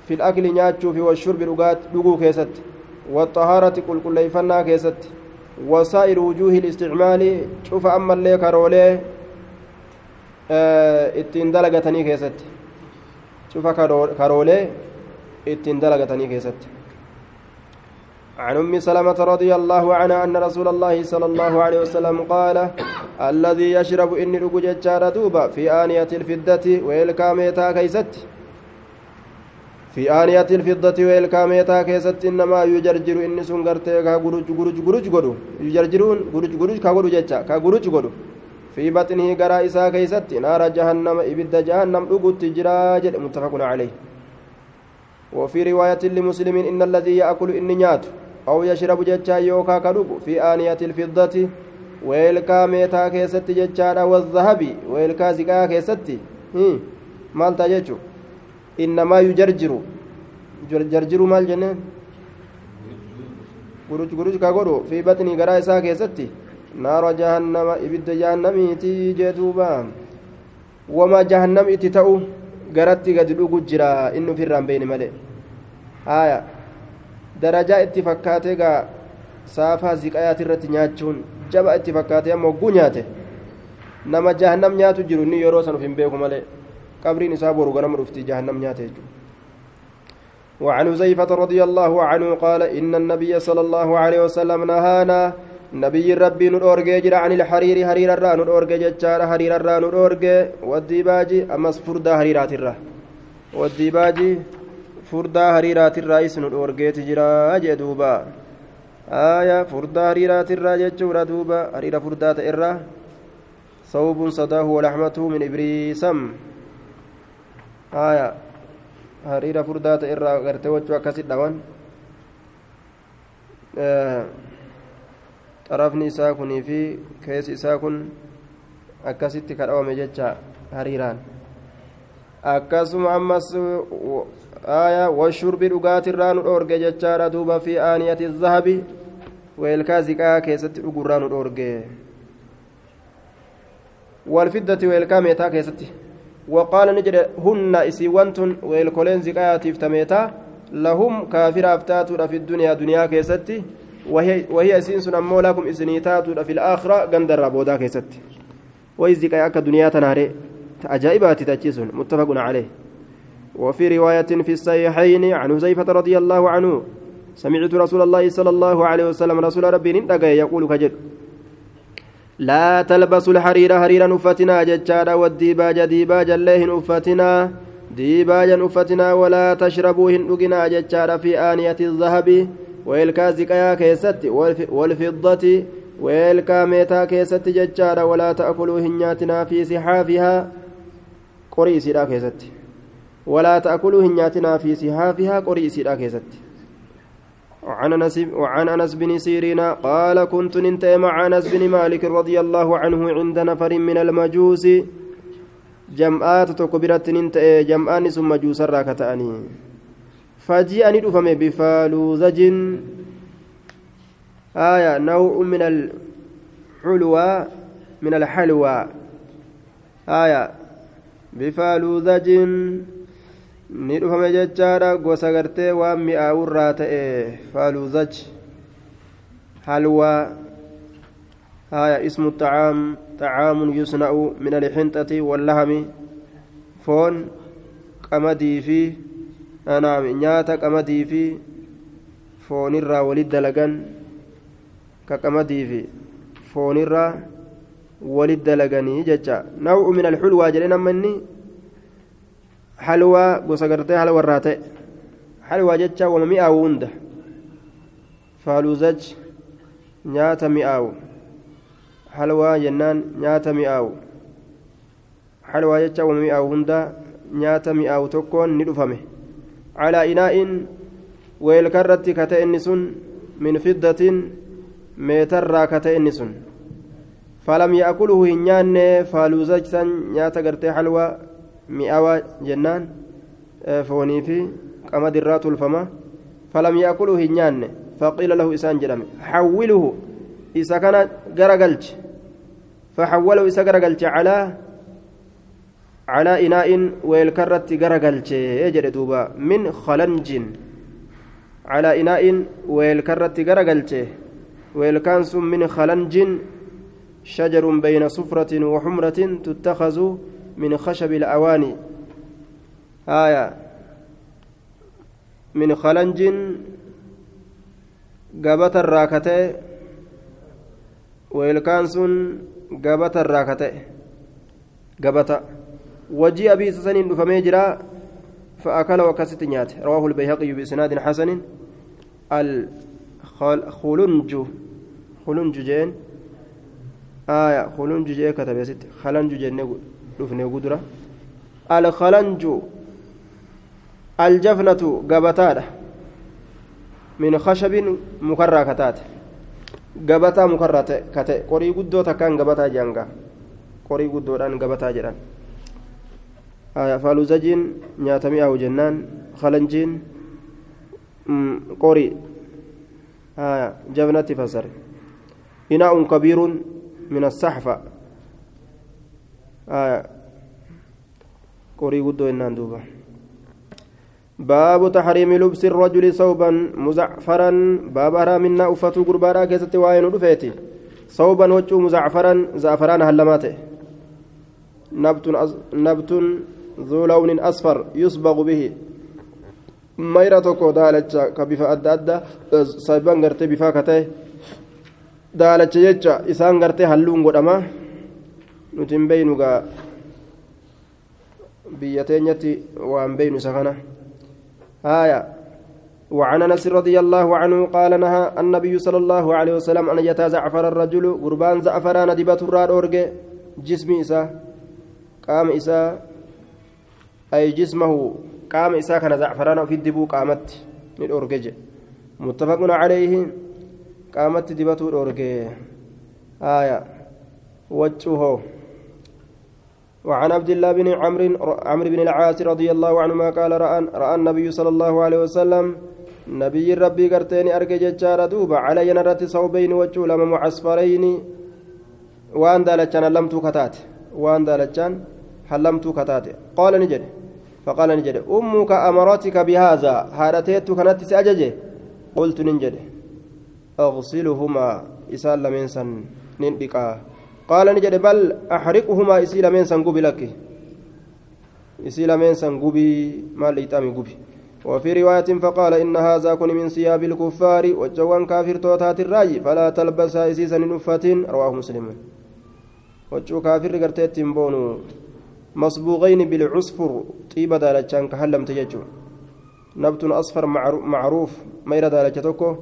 في الأكل نياتشو في والشرب لغات لغو كيست. والطهارة كل فنا كيست. وسائر وجوه الاستعمال. شوف أما اللي كارولي. Ittiin dalagatanii keessatti. Cufa karoolee ittiin dalagatanii keessatti. عن أم سلمة رضي الله عنها أن رسول الله صلى الله عليه وسلم قال الذي يشرب إني رجوج دوبا في آنية الفضة ويلكاميتا كيست في آنية الفضة ويلكاميتا كيست إنما يجرجر إني سنغرتي كغروج غروج غروج غرو يجرجرون غروج غروج كغروج جتا كغروج غرو في بطنه قرا إساء كيست نار جهنم إبد جهنم أقوت جراج متفق عليه وفي رواية لمسلم إن الذي يأكل إني نيات أو يشرب جتا يوكا كدوب في آنية الفضة ويلكا ميتا كيست جتا والذهب ويلكا زكا كيست مالتا جتشو إنما يجرجر jarjiru maal jenneen guruj guruj ka godhu fi batnii garaa isaa keessatti naara jahannama ibidda jahannamiiti jee duuba wama jahannam itti ta'u garatti gadi dhugu jira inni ofirraan beeyne malee haya darajaa itti fakkaatee gaa saafaa ziqayaati irratti nyaachuun jaba itti fakkaatee amma hogguu nyaate nama jahannam nyaatu jiru inni yeroo san uf hin beeku malee qabriin isaa boru ganama dhufti jahannam nyaate jechuudha وعن حذيفة رضي الله عنه قال إن النبي صلى الله عليه وسلم نهانا نبي ربي نورج جرى عن الحرير حرير الرا نورج جتار حرير الرا نورج والديباجي أمس فردا حريرات الرا. والديباجي فردا حريرات الرئيس نورج تجرى جدوبا آية فردا حريرات الرا جتشورا دوبا. حرير فردا الرا صوب صداه ولحمته من إبريسم. آية furdaa ta'e irraa gartee wachuu akkasi dhawan xarafni isaa kunii fi keessi isaa kun akkasitti kadhawame jecha hariiraan. Akkasuma ammas aayaa washurbi dhugaatirraa nu dhoorge jechaadha. Duuba fi aaniyati zahabi weelkaa ziqaa keessatti dhugurraa nu dhoorge. Walfiddati weelkaa meetaa keessatti? Waqaala ni jedhe hunna isiiwwan tun weelkoleen ziqaatiif tameetaa lahum kaafiraaf taatuudha fi duniyaa duniyaa keessatti. وهي إسين أمو لكم إسنيتاتو في الآخرة قندر بودا كيستي. وهي زكايا كدنيا تنهري عجائبات تجيسون متفق عليه. وفي رواية في الصحيحين عن حذيفة رضي الله عنه سمعت رسول الله صلى الله عليه وسلم رسول ربي يقول كجد لا تلبسوا الحرير حريرا أفتنا ججارا والديباج ديباجا الله أفتنا ديباجا أفتنا ولا تشربوا هندقنا ججارا في آنية الذهب ويلكا زكايا كيست والفضة ويلكا ميتا كيست ججارا ولا تأكلوا هنياتنا في سحافها. قريسي كيست ولا تأكلوا هنياتنا في سحافها قريسي كيست وعن أنس وعن أنس بن سيرين قال كنت ننتهي مع أنس بن مالك رضي الله عنه عند نفر من المجوس. جمعات تكبرت ننتهي جمعان ثم مجوس راكتاني فجيءني دفم بفالوزج آية نوع من الحلوى من الحلوى آية بفالوزج jechaadha gosa gartee waan mi'aawurraa ta'e faaluuzaj halwaa haya ismu طعام يصنع من الحنطة واللحم فون قمدي في anaam nyaata qamadii fi foonirraa walit dalagan ka qamadii fi foonirraa walit dalaganii jecha. Naw'u min alxulwaa jedhe nama inni halwaa gosa gartee halwarraa ta'e. Halwaa jecha wama mi'aawu hunda. Faaluzaj nyaata mi'aawu. Halwaa jennaan nyaata mi'aawu. Halwaa jecha wama mi'aawu hunda nyaata mi'aawu tokkoon ni dhufame. Calaa inaa'in weelkarratti ka ta'e inni sun min fiddatin meetarraa ka ta'e inni sun falam ya'kuluhu hin nyaanne faaluuzaj san nyaata gartee halwaa mi'aawaa jennaan foonii fi qamadirraa tulfama falam yaakuluhu hin nyaanne faqiila lahu isaan jedhame xawwiluhu isa kana garagalche فحوله إسا غرغلچ على على إناء ويلكرت غرغلچ يجد دوبا؟ من خلنج على إناء ويلكرت غرغلچ ويلكانس من خلنج شجر بين صفرة وحمرة تتخذ من خشب الأواني. آية. من خلنج قبة الراكتة. وجيء أبي سسن فميجرا فأكل وكست نيات رواه البيهقي بإسناد حسن الخلنج خلنج جين آية خلنج جين كتب يا ست خلنج جين dhufne gudura alkalanju aljafnatu gabataadha min khashabin mukarraa kataate gabataa mukarraa kate qorii guddoo takkaan gabataa janga qorii guddoodhaan gabataa jedhan faaluzajiin nyaatamii ahu jennaan. Kalanjiin آه جبنة فسر إناء كبير من الصحفة آه قري ودو إنان دوبا باب تحريم لبس الرجل صوبا مزعفرا باب حرامنا أفتو قربانا كيست وين رفيتي صوبا وجه مزعفرا زعفران هلماته نبت نبت ذو لون أصفر يصبغ به daalacha ka bifa adda adda sahiban gartee bifaa ka ta'e daalacha jecha isaan gartee halluun godhama nuti hin beeynu gaa biyya teenyatti waan beeynu isa kana آية وعن انس رضي الله عنه قال نهى النبي صلى الله عليه وسلم ان يتزعفر الرجل قربان زعفران دبت الراد اورجي جسم إسا قام إسا أي جسمه قام إسا كان زعفران في الدبو قامت الأورجي متفق عليه قامت دبت الأورجي آية. وجهه. وعن عبد الله بن عمرو عمرو بن العاص رضي الله عنهما قال رأى, رأى النبي صلى الله عليه وسلم نبي ربي قرتين أرجع ججار دوبا على ينرت صوبين وجه لما معصفرين وأن دالتشان لمت كتات وأن دالتشان حلمت كتات قال نجد. فقال نجد أمك أمرتك بهذا؟ هارتيت كانت سأججه قلت نجد أغسلهما إسال لمن سن نندقا قال نجد بل أحرقهما إسيل من سنقبي لك. إسيل من سنقبي ما ليتامي قبي. وفي رواية فقال إن هذا كن من ثياب الكفار وجوان كافر توتات الرأي فلا تلبسها إسيسا نفة رواه مسلم. وجو كافر قرتيت بونو. مصبوغين بالعصفر. طيب دالتشان كهلم تججو. نبت أصفر معروف. مير دالتشتوكو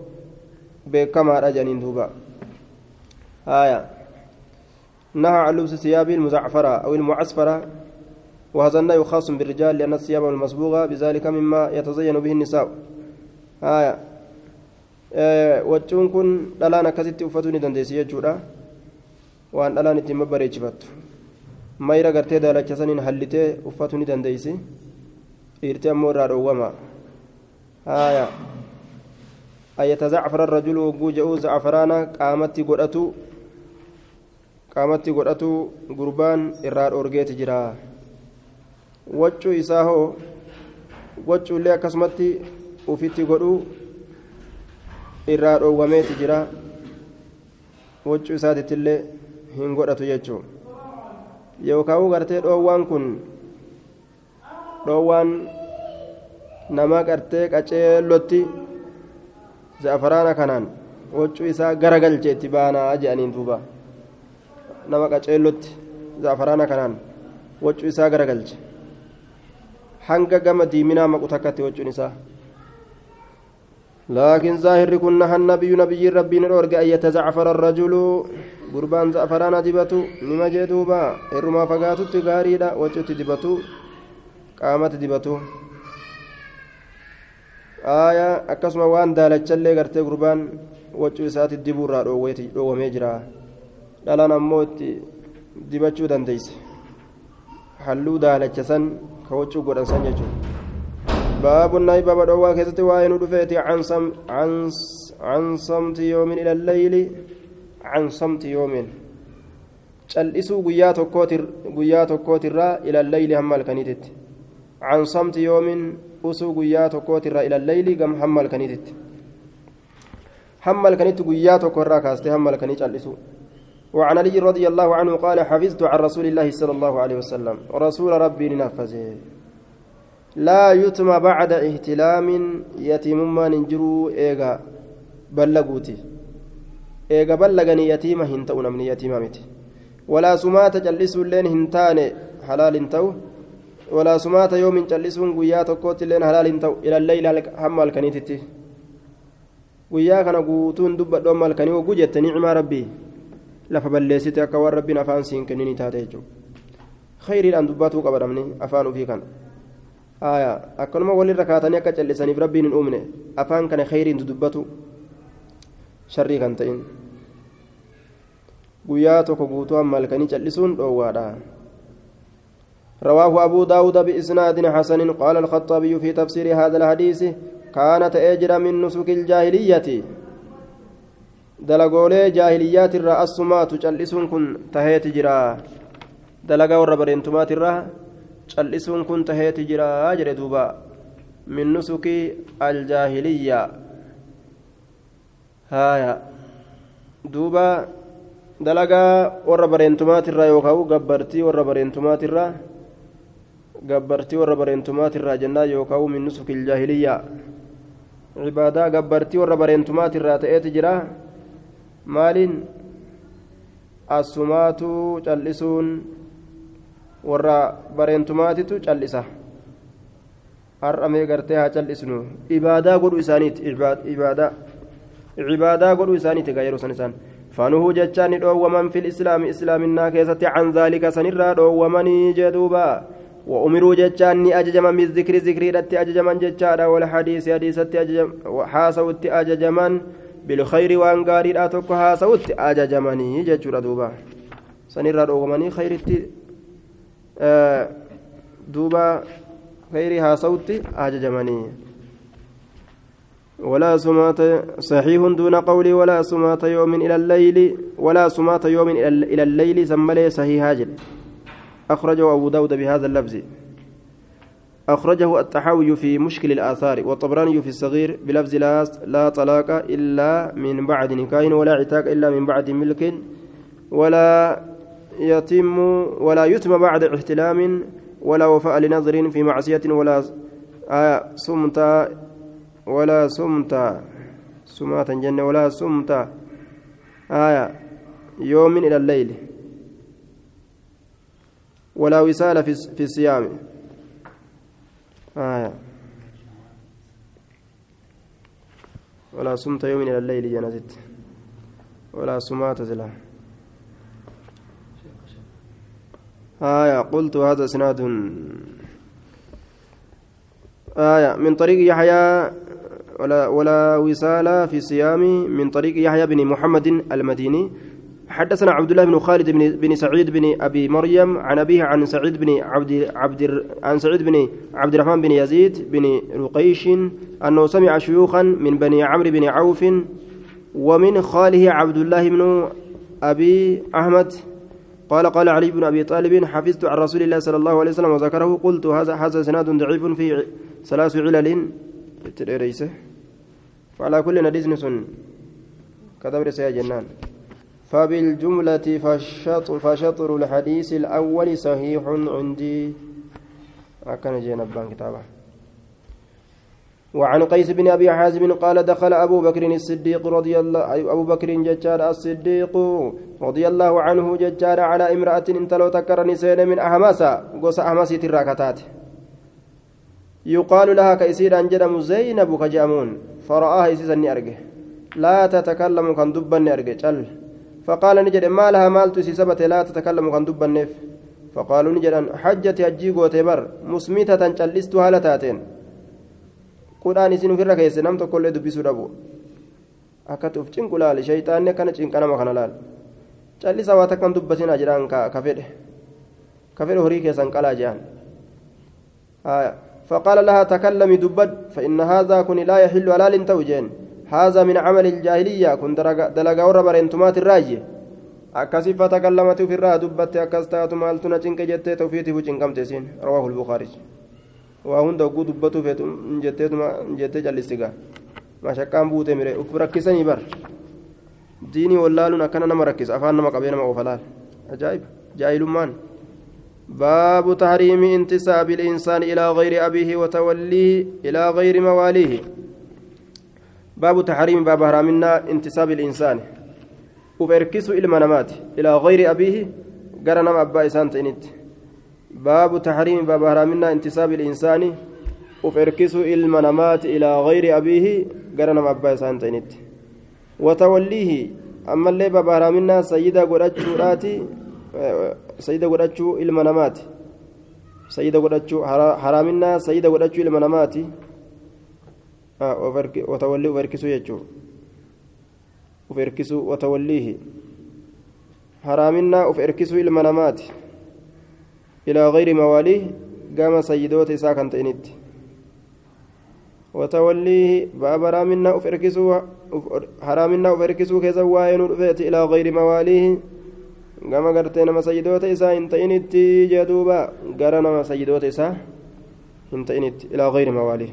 بكما رجانين دوبا. آية. نهى عن لبس ثياب المزعفرة أو المعصفرة. وهذا النهي خاص بالرجال لأن الثياب المصبوغة بذلك مما يتزين به النساء. آية. waccuun kun dhalaan akkasitti uffatuu ni dandeessi jechuudha waan dhalaan ittiin babbareechifattu mayra gartee daalacha saniin hallitee uffatu ni dandeeysi. Dhiirtee ammoo irraa dhowwama. Haaya. Ayatazacfara rajulu wogguu je'uu zacfaraana qaamatti godhatu qaamatti godhatu gurbaan irraa dhoorgeeti jira. Waccuu isaa hoo waccuullee akkasumatti ufitti godhuu irraa dhoowwameeti jira. Waccuu isaatiitillee hin godhatu jechuu yookaan gartee dhoowwaan kun dhoowwaan nama gartee qaceellotti za'afaraana kanaan waccuu isaa garagalche itti baanaa jedhaniin duuba. nama qaceellotti zaafaraana kanaan waccuu isaa garagalche hanga gama diiminaa maqu takkatti waccuun isaa لكن ظاهر كنا النبي نبي ربي نرجع أن يتزعفر الرجل gurbaan za'afaraana dibatu nima jee duuba. Irrumaa fagaatutti gaariidha wacutti dibatu qaamatti dibatu. Aayaa akkasuma waan daalachallee gartee gurbaan wacuu isaatti dibuurraa dhoowwamee jira. Dhalaan ammoo itti dibachuu dandeeyse halluu daalacha san ka wacuu godhan san jechuudha. Baabu naayi baaba dhoowwaa keessatti waa'ee nu dhufeeti an samti yoomin ila can samti yoomin cal'isuu guyyaa tokkootirraa ila leyli hamma halkaniititti can samti yoomin usuu guyyaa tokkootirraa ila leyli gam hamma halkaniititti hamma halkanitti guyyaa tokkorraa kaastee hamma halkanii cal'isuu وعن علي رضي الله عنه قال حفظت عن رسول الله صلى الله عليه وسلم رسول ربي نفذه لا يتم بعد اهتلام يتيم ما ننجروا إيغا بلغوتي إيغا بلغني يتيمة هنتو نمني يتيمة متي ولا سمات جلسوا لين هنتان حلال تو ولا سمات يوم جلسوا قيا تقوت لين حلال تو إلى الليل هم الكنيتتي قيا كان قوتون دب دوم الكني وجدت نعم ربي lafa balleessite akka waan rabbiin afaan siin kennini taate jechuudha khayriidhaan dubbatuu qaba afaan ofii kana akkanuma walirra kaatanii akka callisaniif rabbiin hin uumne afaan kana khayriin dubbatu sharrii kan ta'in guyyaa tokko guutuu amma halkanii callisuun dhoowwaadha رواه أبو داود بإسناد حسن قال الخطابي في تفسير هذا الحديث كانت أجر من نسك الجاهلية dalagoolee jaahiliyyaatiirraa assumaatu cal'isuun kun taheeti jira dalagaa warra bareentumaatirraa cal'isuun kun taheeti jira jedhe duuba min nusuki aljaahiliyyaa haaya. Duuba dalagaa warra bareentumaatirraa yookaan gabbartii warra bareentumaatirraa gabbartii warra bareentumaatirraa jennaa yookaan min nusuki aljaahiliyyaa cibaadaa gabbartii warra bareentumaatirraa ta'eeti jira. maaliin? Assumaatu callisuun warra bareentumaatitu callisa har'amee gartee haa callisnu ibaadaa godhu isaaniiti. Ibaadaa gaa yeroo san isaan fanuhuu jechaan ni dhoowwaman fil islaami islaaminaa keessatti can zaalika sanirraa dhoowwamanii jedhuuba وأمروا جتان ني أججما بالذكر ذكري رتي أججما جتان والحديث حديثتي أججما حاسوتي أججما بالخير وان غاري لا توكو ها سوت اجاجمني جچورا دوبا سنيرا دوغمني خيرتي آه دوبا خيري ها سوت اجاجمني ولا سمات صحيح دون قولي ولا سمات يوم إلى الليل ولا سمات يوم إلى الليل سمى صحيح هاجل أخرجه أبو داود بهذا اللفظ. أخرجه التحاوي في مشكل الآثار والطبراني في الصغير بلفظ لا, لا طلاق إلا من بعد نكاح ولا عتاق إلا من بعد ملك ولا يتم ولا يتم بعد احتلام ولا وفاء لنظر في معصية ولا آه سمت ولا سمت سمات جنة ولا سمت. آية يوم إلى الليل. ولا وسال في, الصيام. آية. ولا صمت يوم إلى الليل جنازت ولا سمات زلا آية قلت هذا سناد آية من طريق يحيى ولا ولا وصال في صيام من طريق يحيى بن محمد المديني. حدثنا عبد الله بن خالد بن, بن سعيد بن أبي مريم عن أبيه عن سعيد بن عبد عبد عن سعيد بن عبد الرحمن بن يزيد بن رقيش أنه سمع شيوخا من بني عمرو بن عوف ومن خاله عبد الله بن أبي أحمد. قال قال علي بن أبي طالب حفظت عن رسول الله صلى الله عليه وسلم وذكره. قلت هذا هذا سناد ضعيف في ثلاث علل. فعلى كل نديس كتب يا جنان. فبالجملة فشطر, فشطر الحديث الأول صحيح عندي. أكن جينا بان كتابه. وعن قيس بن أبي حازم قال دخل أبو بكر الصديق رضي الله أبو بكر ججار الصديق رضي الله عنه ججار على امرأة انت لو تكر نسين من أهماسا قوس أهماسي الراكتات يقال لها كيسير أنجدم زينب كجامون. فرآها إسيسا أرجه لا تتكلم كان دبا أرجه فقال نجد ما لها مالت سبت لا تتكلم عن دب النف فقالوا نجد حجتي أجي قوتي بر مسميتة جلست هالتاتين قرآن سنو في الركيس. نمت كل دبسو دبو. akkana cinqanama kana laal callisa waa takkan dubbatin jiraan ka fedhe ka fedhe horii keessan qalaa jehan فقال لها تكلمي دبد فإن هذا كن لا يحل حلال توجين هذا من عمل الجاهلية كن دلقا ورا برنتمات الراجي ofirraa dubbatte akkas taatu maaltu na cinqe jettee tawfiitifu cinqamte isiin rawaahu lbukaari waa hunda ogguu dubbatu feetu jetteetuma jettee callistiga mashaqqaan buute mire uf rakkisanii bar diinii wallaaluun akkana nama rakkisa afaan nama qabee nama oofalaal ajaa'ib jaahilummaan باب تحريم انتساب الإنسان إلى غير أبيه وتوليه إلى غير مواليه. باب تحريم باب حرامنا انتساب الإنسان. وفركسوا إلى منامات إلى غير أبيه قرنم أبا إسان تنت باب تحريم باب حرامنا انتساب الإنسان. وفركسوا إلى منامات إلى غير أبيه قرنم أبا إسان تنت وتوليه. أما اللي باب حرامنا سيدة قرأتشو راتي سيدة قرأتشو إلى منامات سيدة قرأتشو حرامنا سيدة قرأتشو إلى منامات وتوليه وفركسوا يجو وفركسوا وتوليه حرامنا وفركسوا إلى منامات إلى غير مواليه قام سيدوت إساء كنت إنت وتوليه باب رامنا أفركسوا حرامنا أفركسوا كذا وين إلى غير مواليه gama gartee nama sayyidoota isaa hin ta'initti jedhuuba gara nama sayyidoota isaa hin ta'initti ilaa gayri mawaalii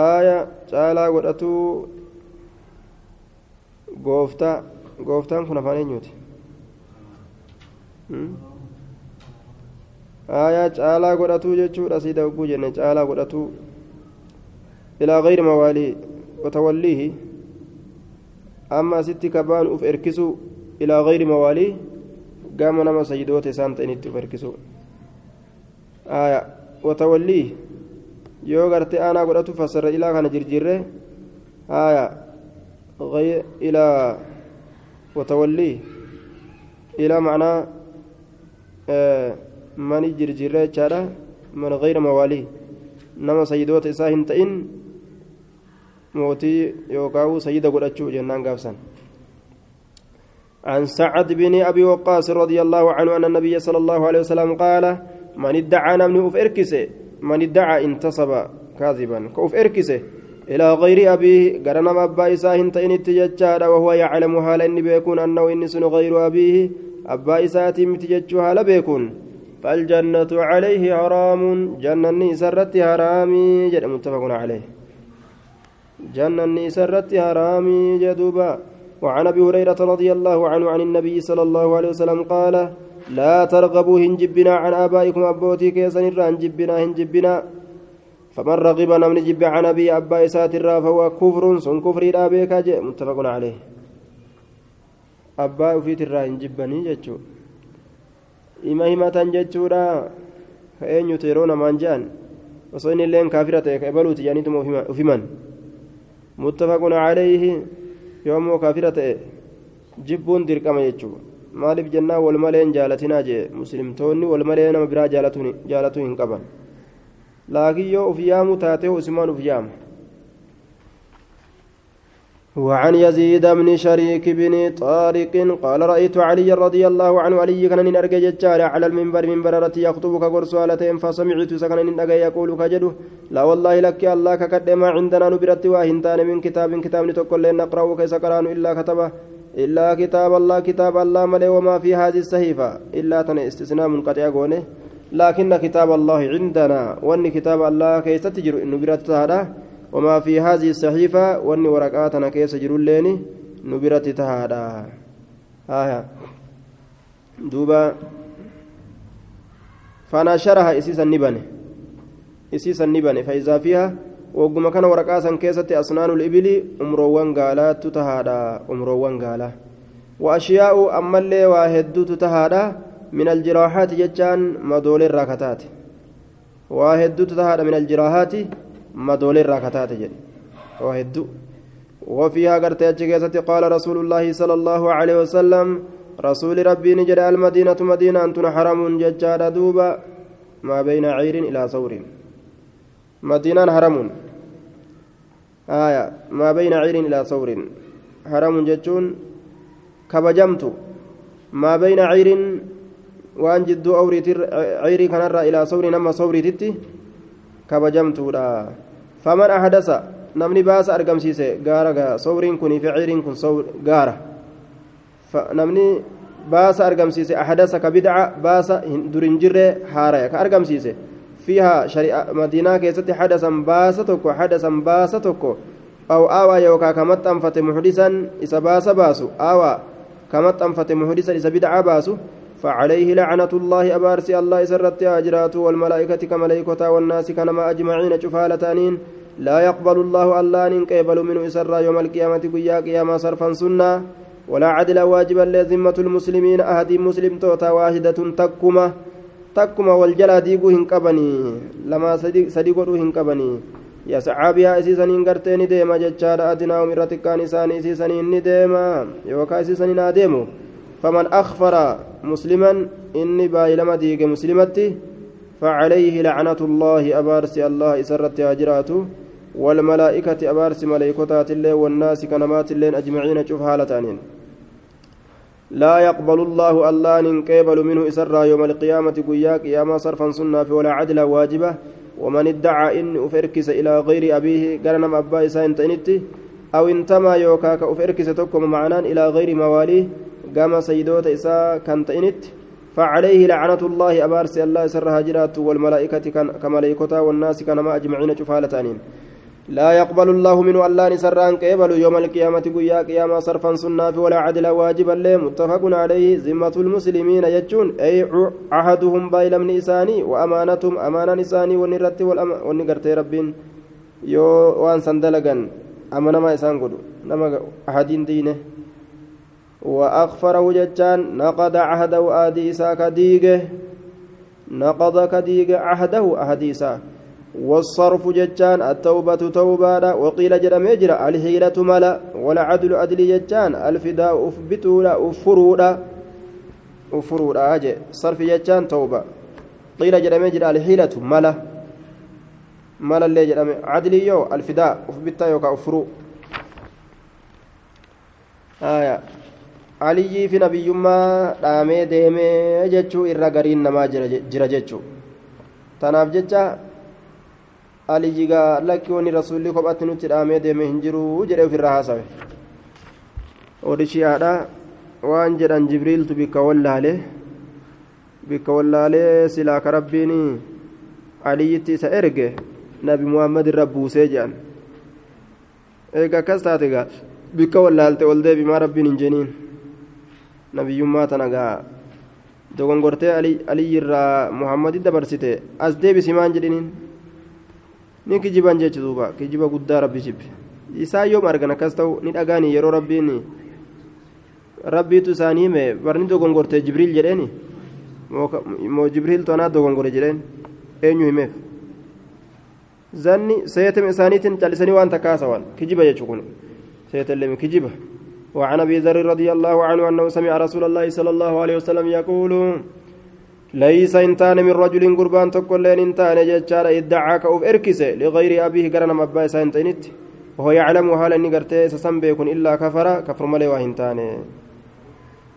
aaya caalaa godhatuu gooftaa gooftaan kun afaan eenyuuti aaya caalaa godhatuu jechuudha sida hogguu jenne caalaa godhatuu ilaa gayri mawaalii وتوليه أما ستي كبان أف إركسو إلى غير موالي قام نما سيدوت سانت إنت أف إركسو آية وتوليه yoo gartee aanaa godhatu fassara ilaa kana jirjirre haya ilaa watawallii ilaa macnaa mani jirjirre jechaadha man gayra mawaalii nama sayyidoota isaa hin ta'in mootii yookaan sayyida godhachuu jennaan gaafsan. عن سعد بن أبي وقاص رضي الله عنه أن النبي صلى الله عليه وسلم قال من ادعى نمن أف إركسه من ادعى انتصب كاذبا كأف إلى غير أبيه قرنا أبا إساه انتئن التججار وهو يعلم حالا إن بيكون أنه إنس غير أبيه أبا إساه متججو حالا بيكون فالجنة عليه حرام جنة سرت حرامي متفق عليه جنة سرت حرامي جدوبا. وعن أبي هريرة رضي الله عنه عن النبي صلى الله عليه وسلم قال لا ترغبوا هنجبنا عن آبائكم أبوتي كيسن هنجبنا هنجبنا. فمن رغب نمن جب عن أبي أبا ساتر فهو كفر سن كفر أبيك متفق عليه. abbaa ufiitirraa hin jibbanii jechuu ima himatan jechuudha eenyutu yeroo namaan je'an osoo inni illeen kaafira ta'e ka متفق عليه يوم كافرة جبون درقم يجو maaliif jennaa walmaleen jaalatinaa jee? Muslimtoonni walmalee nama biraa jaalatu hin qaban. Laakiin yoo uf yaamu taatee isimaan uf yaama. وعن يزيد بن شريك بن طارق قال رأيت علي رضي الله عنه علي كان نرجع ججال على المنبر منبر رتي يخطبك قرصالتين فسمعت سكن نرجع يقول كجدو لا والله لك الله كقد ما عندنا نبرت واهنتان من كتاب كتاب نتقل نقرأ كيس قرآن إلا كتبه إلا كتاب الله كتاب الله ملي وما في هذه الصحيفة إلا تن استثناء منقطع لكن كتاب الله عندنا وأن كتاب الله كيس تجر إنه برت هذا وما في هذه الصحيفة وأني ورقاتنا كيس جروليني نبرت تهادا. آية دوبا. فنشرها إسيسا نبني إسيسا نبني فإذا فيها وقم كان ورقاسا كيسة أسنان الإبل أمروان قالا تتهادا أمروان قالا. وأشياء أما اللي واهد تتهادا من الجراحات جتان مدول الراكتات واهد تتهادا من الجراحات مدول الراكتات جل واهد وفيها قرت أجي قال رسول الله صلى الله عليه وسلم رسول ربي نجد المدينة مدينة أنتن حرم ججار دوبا ما بين عير إلى ثور. مدينة حرم آية. ما بين عير إلى ثور. حرم ججون. كبجمت ما بين عير وأن جدو أوريت عيري كان إلى ثور نما ثوري تتي. كبجمت فمن أحدث namni baasa argamsiise gaara sawriin kunii fi ciriin kun gaara namni baasa argamsiise ahadasa ka bidca baasa dur hin jirre haaraya ka argamsiise fiiha madiinaa keessatti hadasan baasa tokko hadasan baasa tokko aw aawaa yookaa ka maxxanfate muxdisan isa baasa baasu aawaa ka maxxanfate muxdisan isa bidca baasu فعليه لعنة الله أبارسي الله سرت أجرات والملائكة كملائكة والناس كنما أجمعين شفالتانين لا يقبل الله الله إن قبل منه إسرى يوم القيامة قيا قياما صرفا سنة. ولا عدل واجبا لذمة المسلمين أحد مسلم توتا واحدة تكما. تكما والجلا ديقو هنقبني. لما صديقو هنقبني. يسعى بها إسيسانين قرتين ديما جتشار أدناهم إرتكان إسان إسيسانين ديما يوكا إسيسانين أديمو. فمن أخفر مسلما إني باي لما ديق مسلمتي فعليه لعنة الله أبارسي الله إسرت أجراته والملائكة أبارس ملائكتات الله والناس كنمات الله أجمعين شوف حالتانين. لا يقبل الله الله إن قبل منه إسرى يوم القيامة قياك يا ما صرفا سنة في ولا عدل واجبة. ومن ادعى إن أفركس إلى غير أبيه قرنم أبا إسان تنتي أو انتمى يوكاك أفركس تكم معنان إلى غير مواليه قام سيدوت إسا كانت إنت فعليه لعنة الله أبارس الله سرها جرات والملائكة كملائكة والناس كانما أجمعين شفالتانين. لا يقبل الله منه الله نسران قبل يوم القيامة قيا قياما صرفا سنة ولا عدل واجبا له متفق عليه. ذمة المسلمين يجون أي عهدهم بايل من إساني وأمانتهم أمانة نساني ونرت ونقرت ربين. يو وأن سندلقا أمانة ما إسان قدو نما أحدين دينه. وأغفره جتان نقض عهده آدي إساك ديقه نقض كديقة عهده أهدي إساك والصرف جتان التوبة توبة وقيل جرم يجرى الحيلة ملا والعدل عدل جتان الفداء أفبتولا أفرودا أفرودا أجي. صرف جتان توبة. قيل جرم يجرى الحيلة ملا. ملا اللي جرم عدل يو الفداء أفبتا يوكا أفرو آية. Aliyyii fi nabiyyummaa dhaamee deemee jechuu irra gariin namaa jira jechuu tanaaf jecha aliyyigaa lakki wani rasuulli kophatti nutti dhaamee deeme hin jiru jedhee ofirraa haasawe warri shi'aadha waan jedhan jibriiltu bikka wallaale bikka wallaalee silaa ka rabbiin aliyyitti isa erge nabi muhammad irra buusee jedhan eega akkas taate gaa bikka wallaalte ol deebi maa rabbiin hin jeniin nabiyyummaa tana gaa dogongortee aliyyirraa muhammadi dabarsite as deebisi maan jedhiniin ni kijiban jechu duuba kijiba guddaa rabbi jibbe isaa yoom argan akkas ta'u ni dhagaanii yeroo rabbiin rabbiitu isaanii hime barni dogongortee jibriil jedheeni moo jibriil tonaa dogongore jedheen eenyu himeef zanni seetama isaaniitiin callisanii waan takka haasawan kijiba jechuu kun seetallee kijiba وعن أبي ذر رضي الله عنه أنه سمع رسول الله صلى الله عليه وسلم يقول ليس انتان من رجل قربان تقول لين انتان ججار ادعى كأوف إركس لغير أبيه قرن مبا سانتينت وهو يعلم حال أني قرتي سسم بيكون إلا كفر كفر ملي وهنتان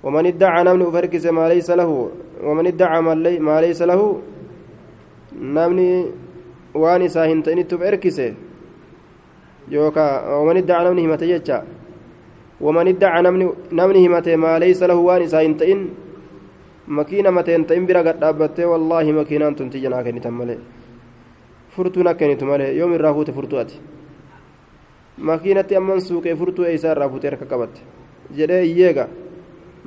ومن ادعى نمن افركس ما ليس له ومن ادعى ما ليس له نمني واني ساهنتينت افركس يوكا ومن ادعى نمني همتي ججار ومن ادعى نمني همته ما ليس له وان ساينتين مكينة متين تين برا قد أبته والله مكينة تنتي جنا كنت ملي فرتونا كنت ملي يوم الرافوت فرتواتي مكينة أمن سوق فرتو إيسا الرافوت ركا قبت جدي إيجا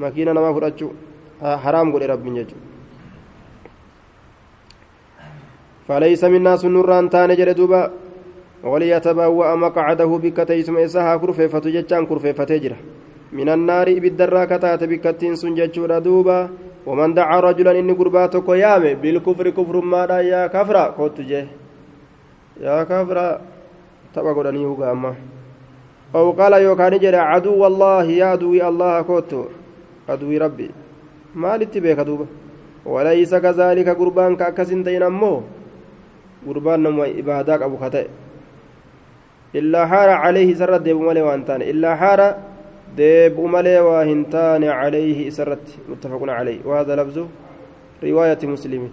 مكينة نما فرأتشو حرام قول رب نجو فليس منا سنوران تاني جدي دوبا وليتبوأ مقعده بك تيسم إساها كرفيفة جتان كرفيفة جرة من النار بالدرا كتات بكتين سنججور دوبا. ومن دعا رجلا إني قرباتك يامي بالكفر كفر ما يا كفرا. جه. يا كفرا. تبا قراني هو أما أو قال يوكان جرى عدو الله يا عدوي الله كوتو عدوي ربي. ما لتبيك دوبا. وليس كذلك قربان كأكسين تين أمو قربان نمو إباداك أبو خطأ. إلا حار عليه سر ديب مالي وانتان. إلا حار ديب مالي وهنتان عليه سرت متفق عليه. وهذا لفظ رواية مسلم.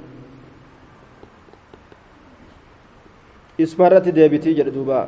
اسمرت ديبتي جلدوبا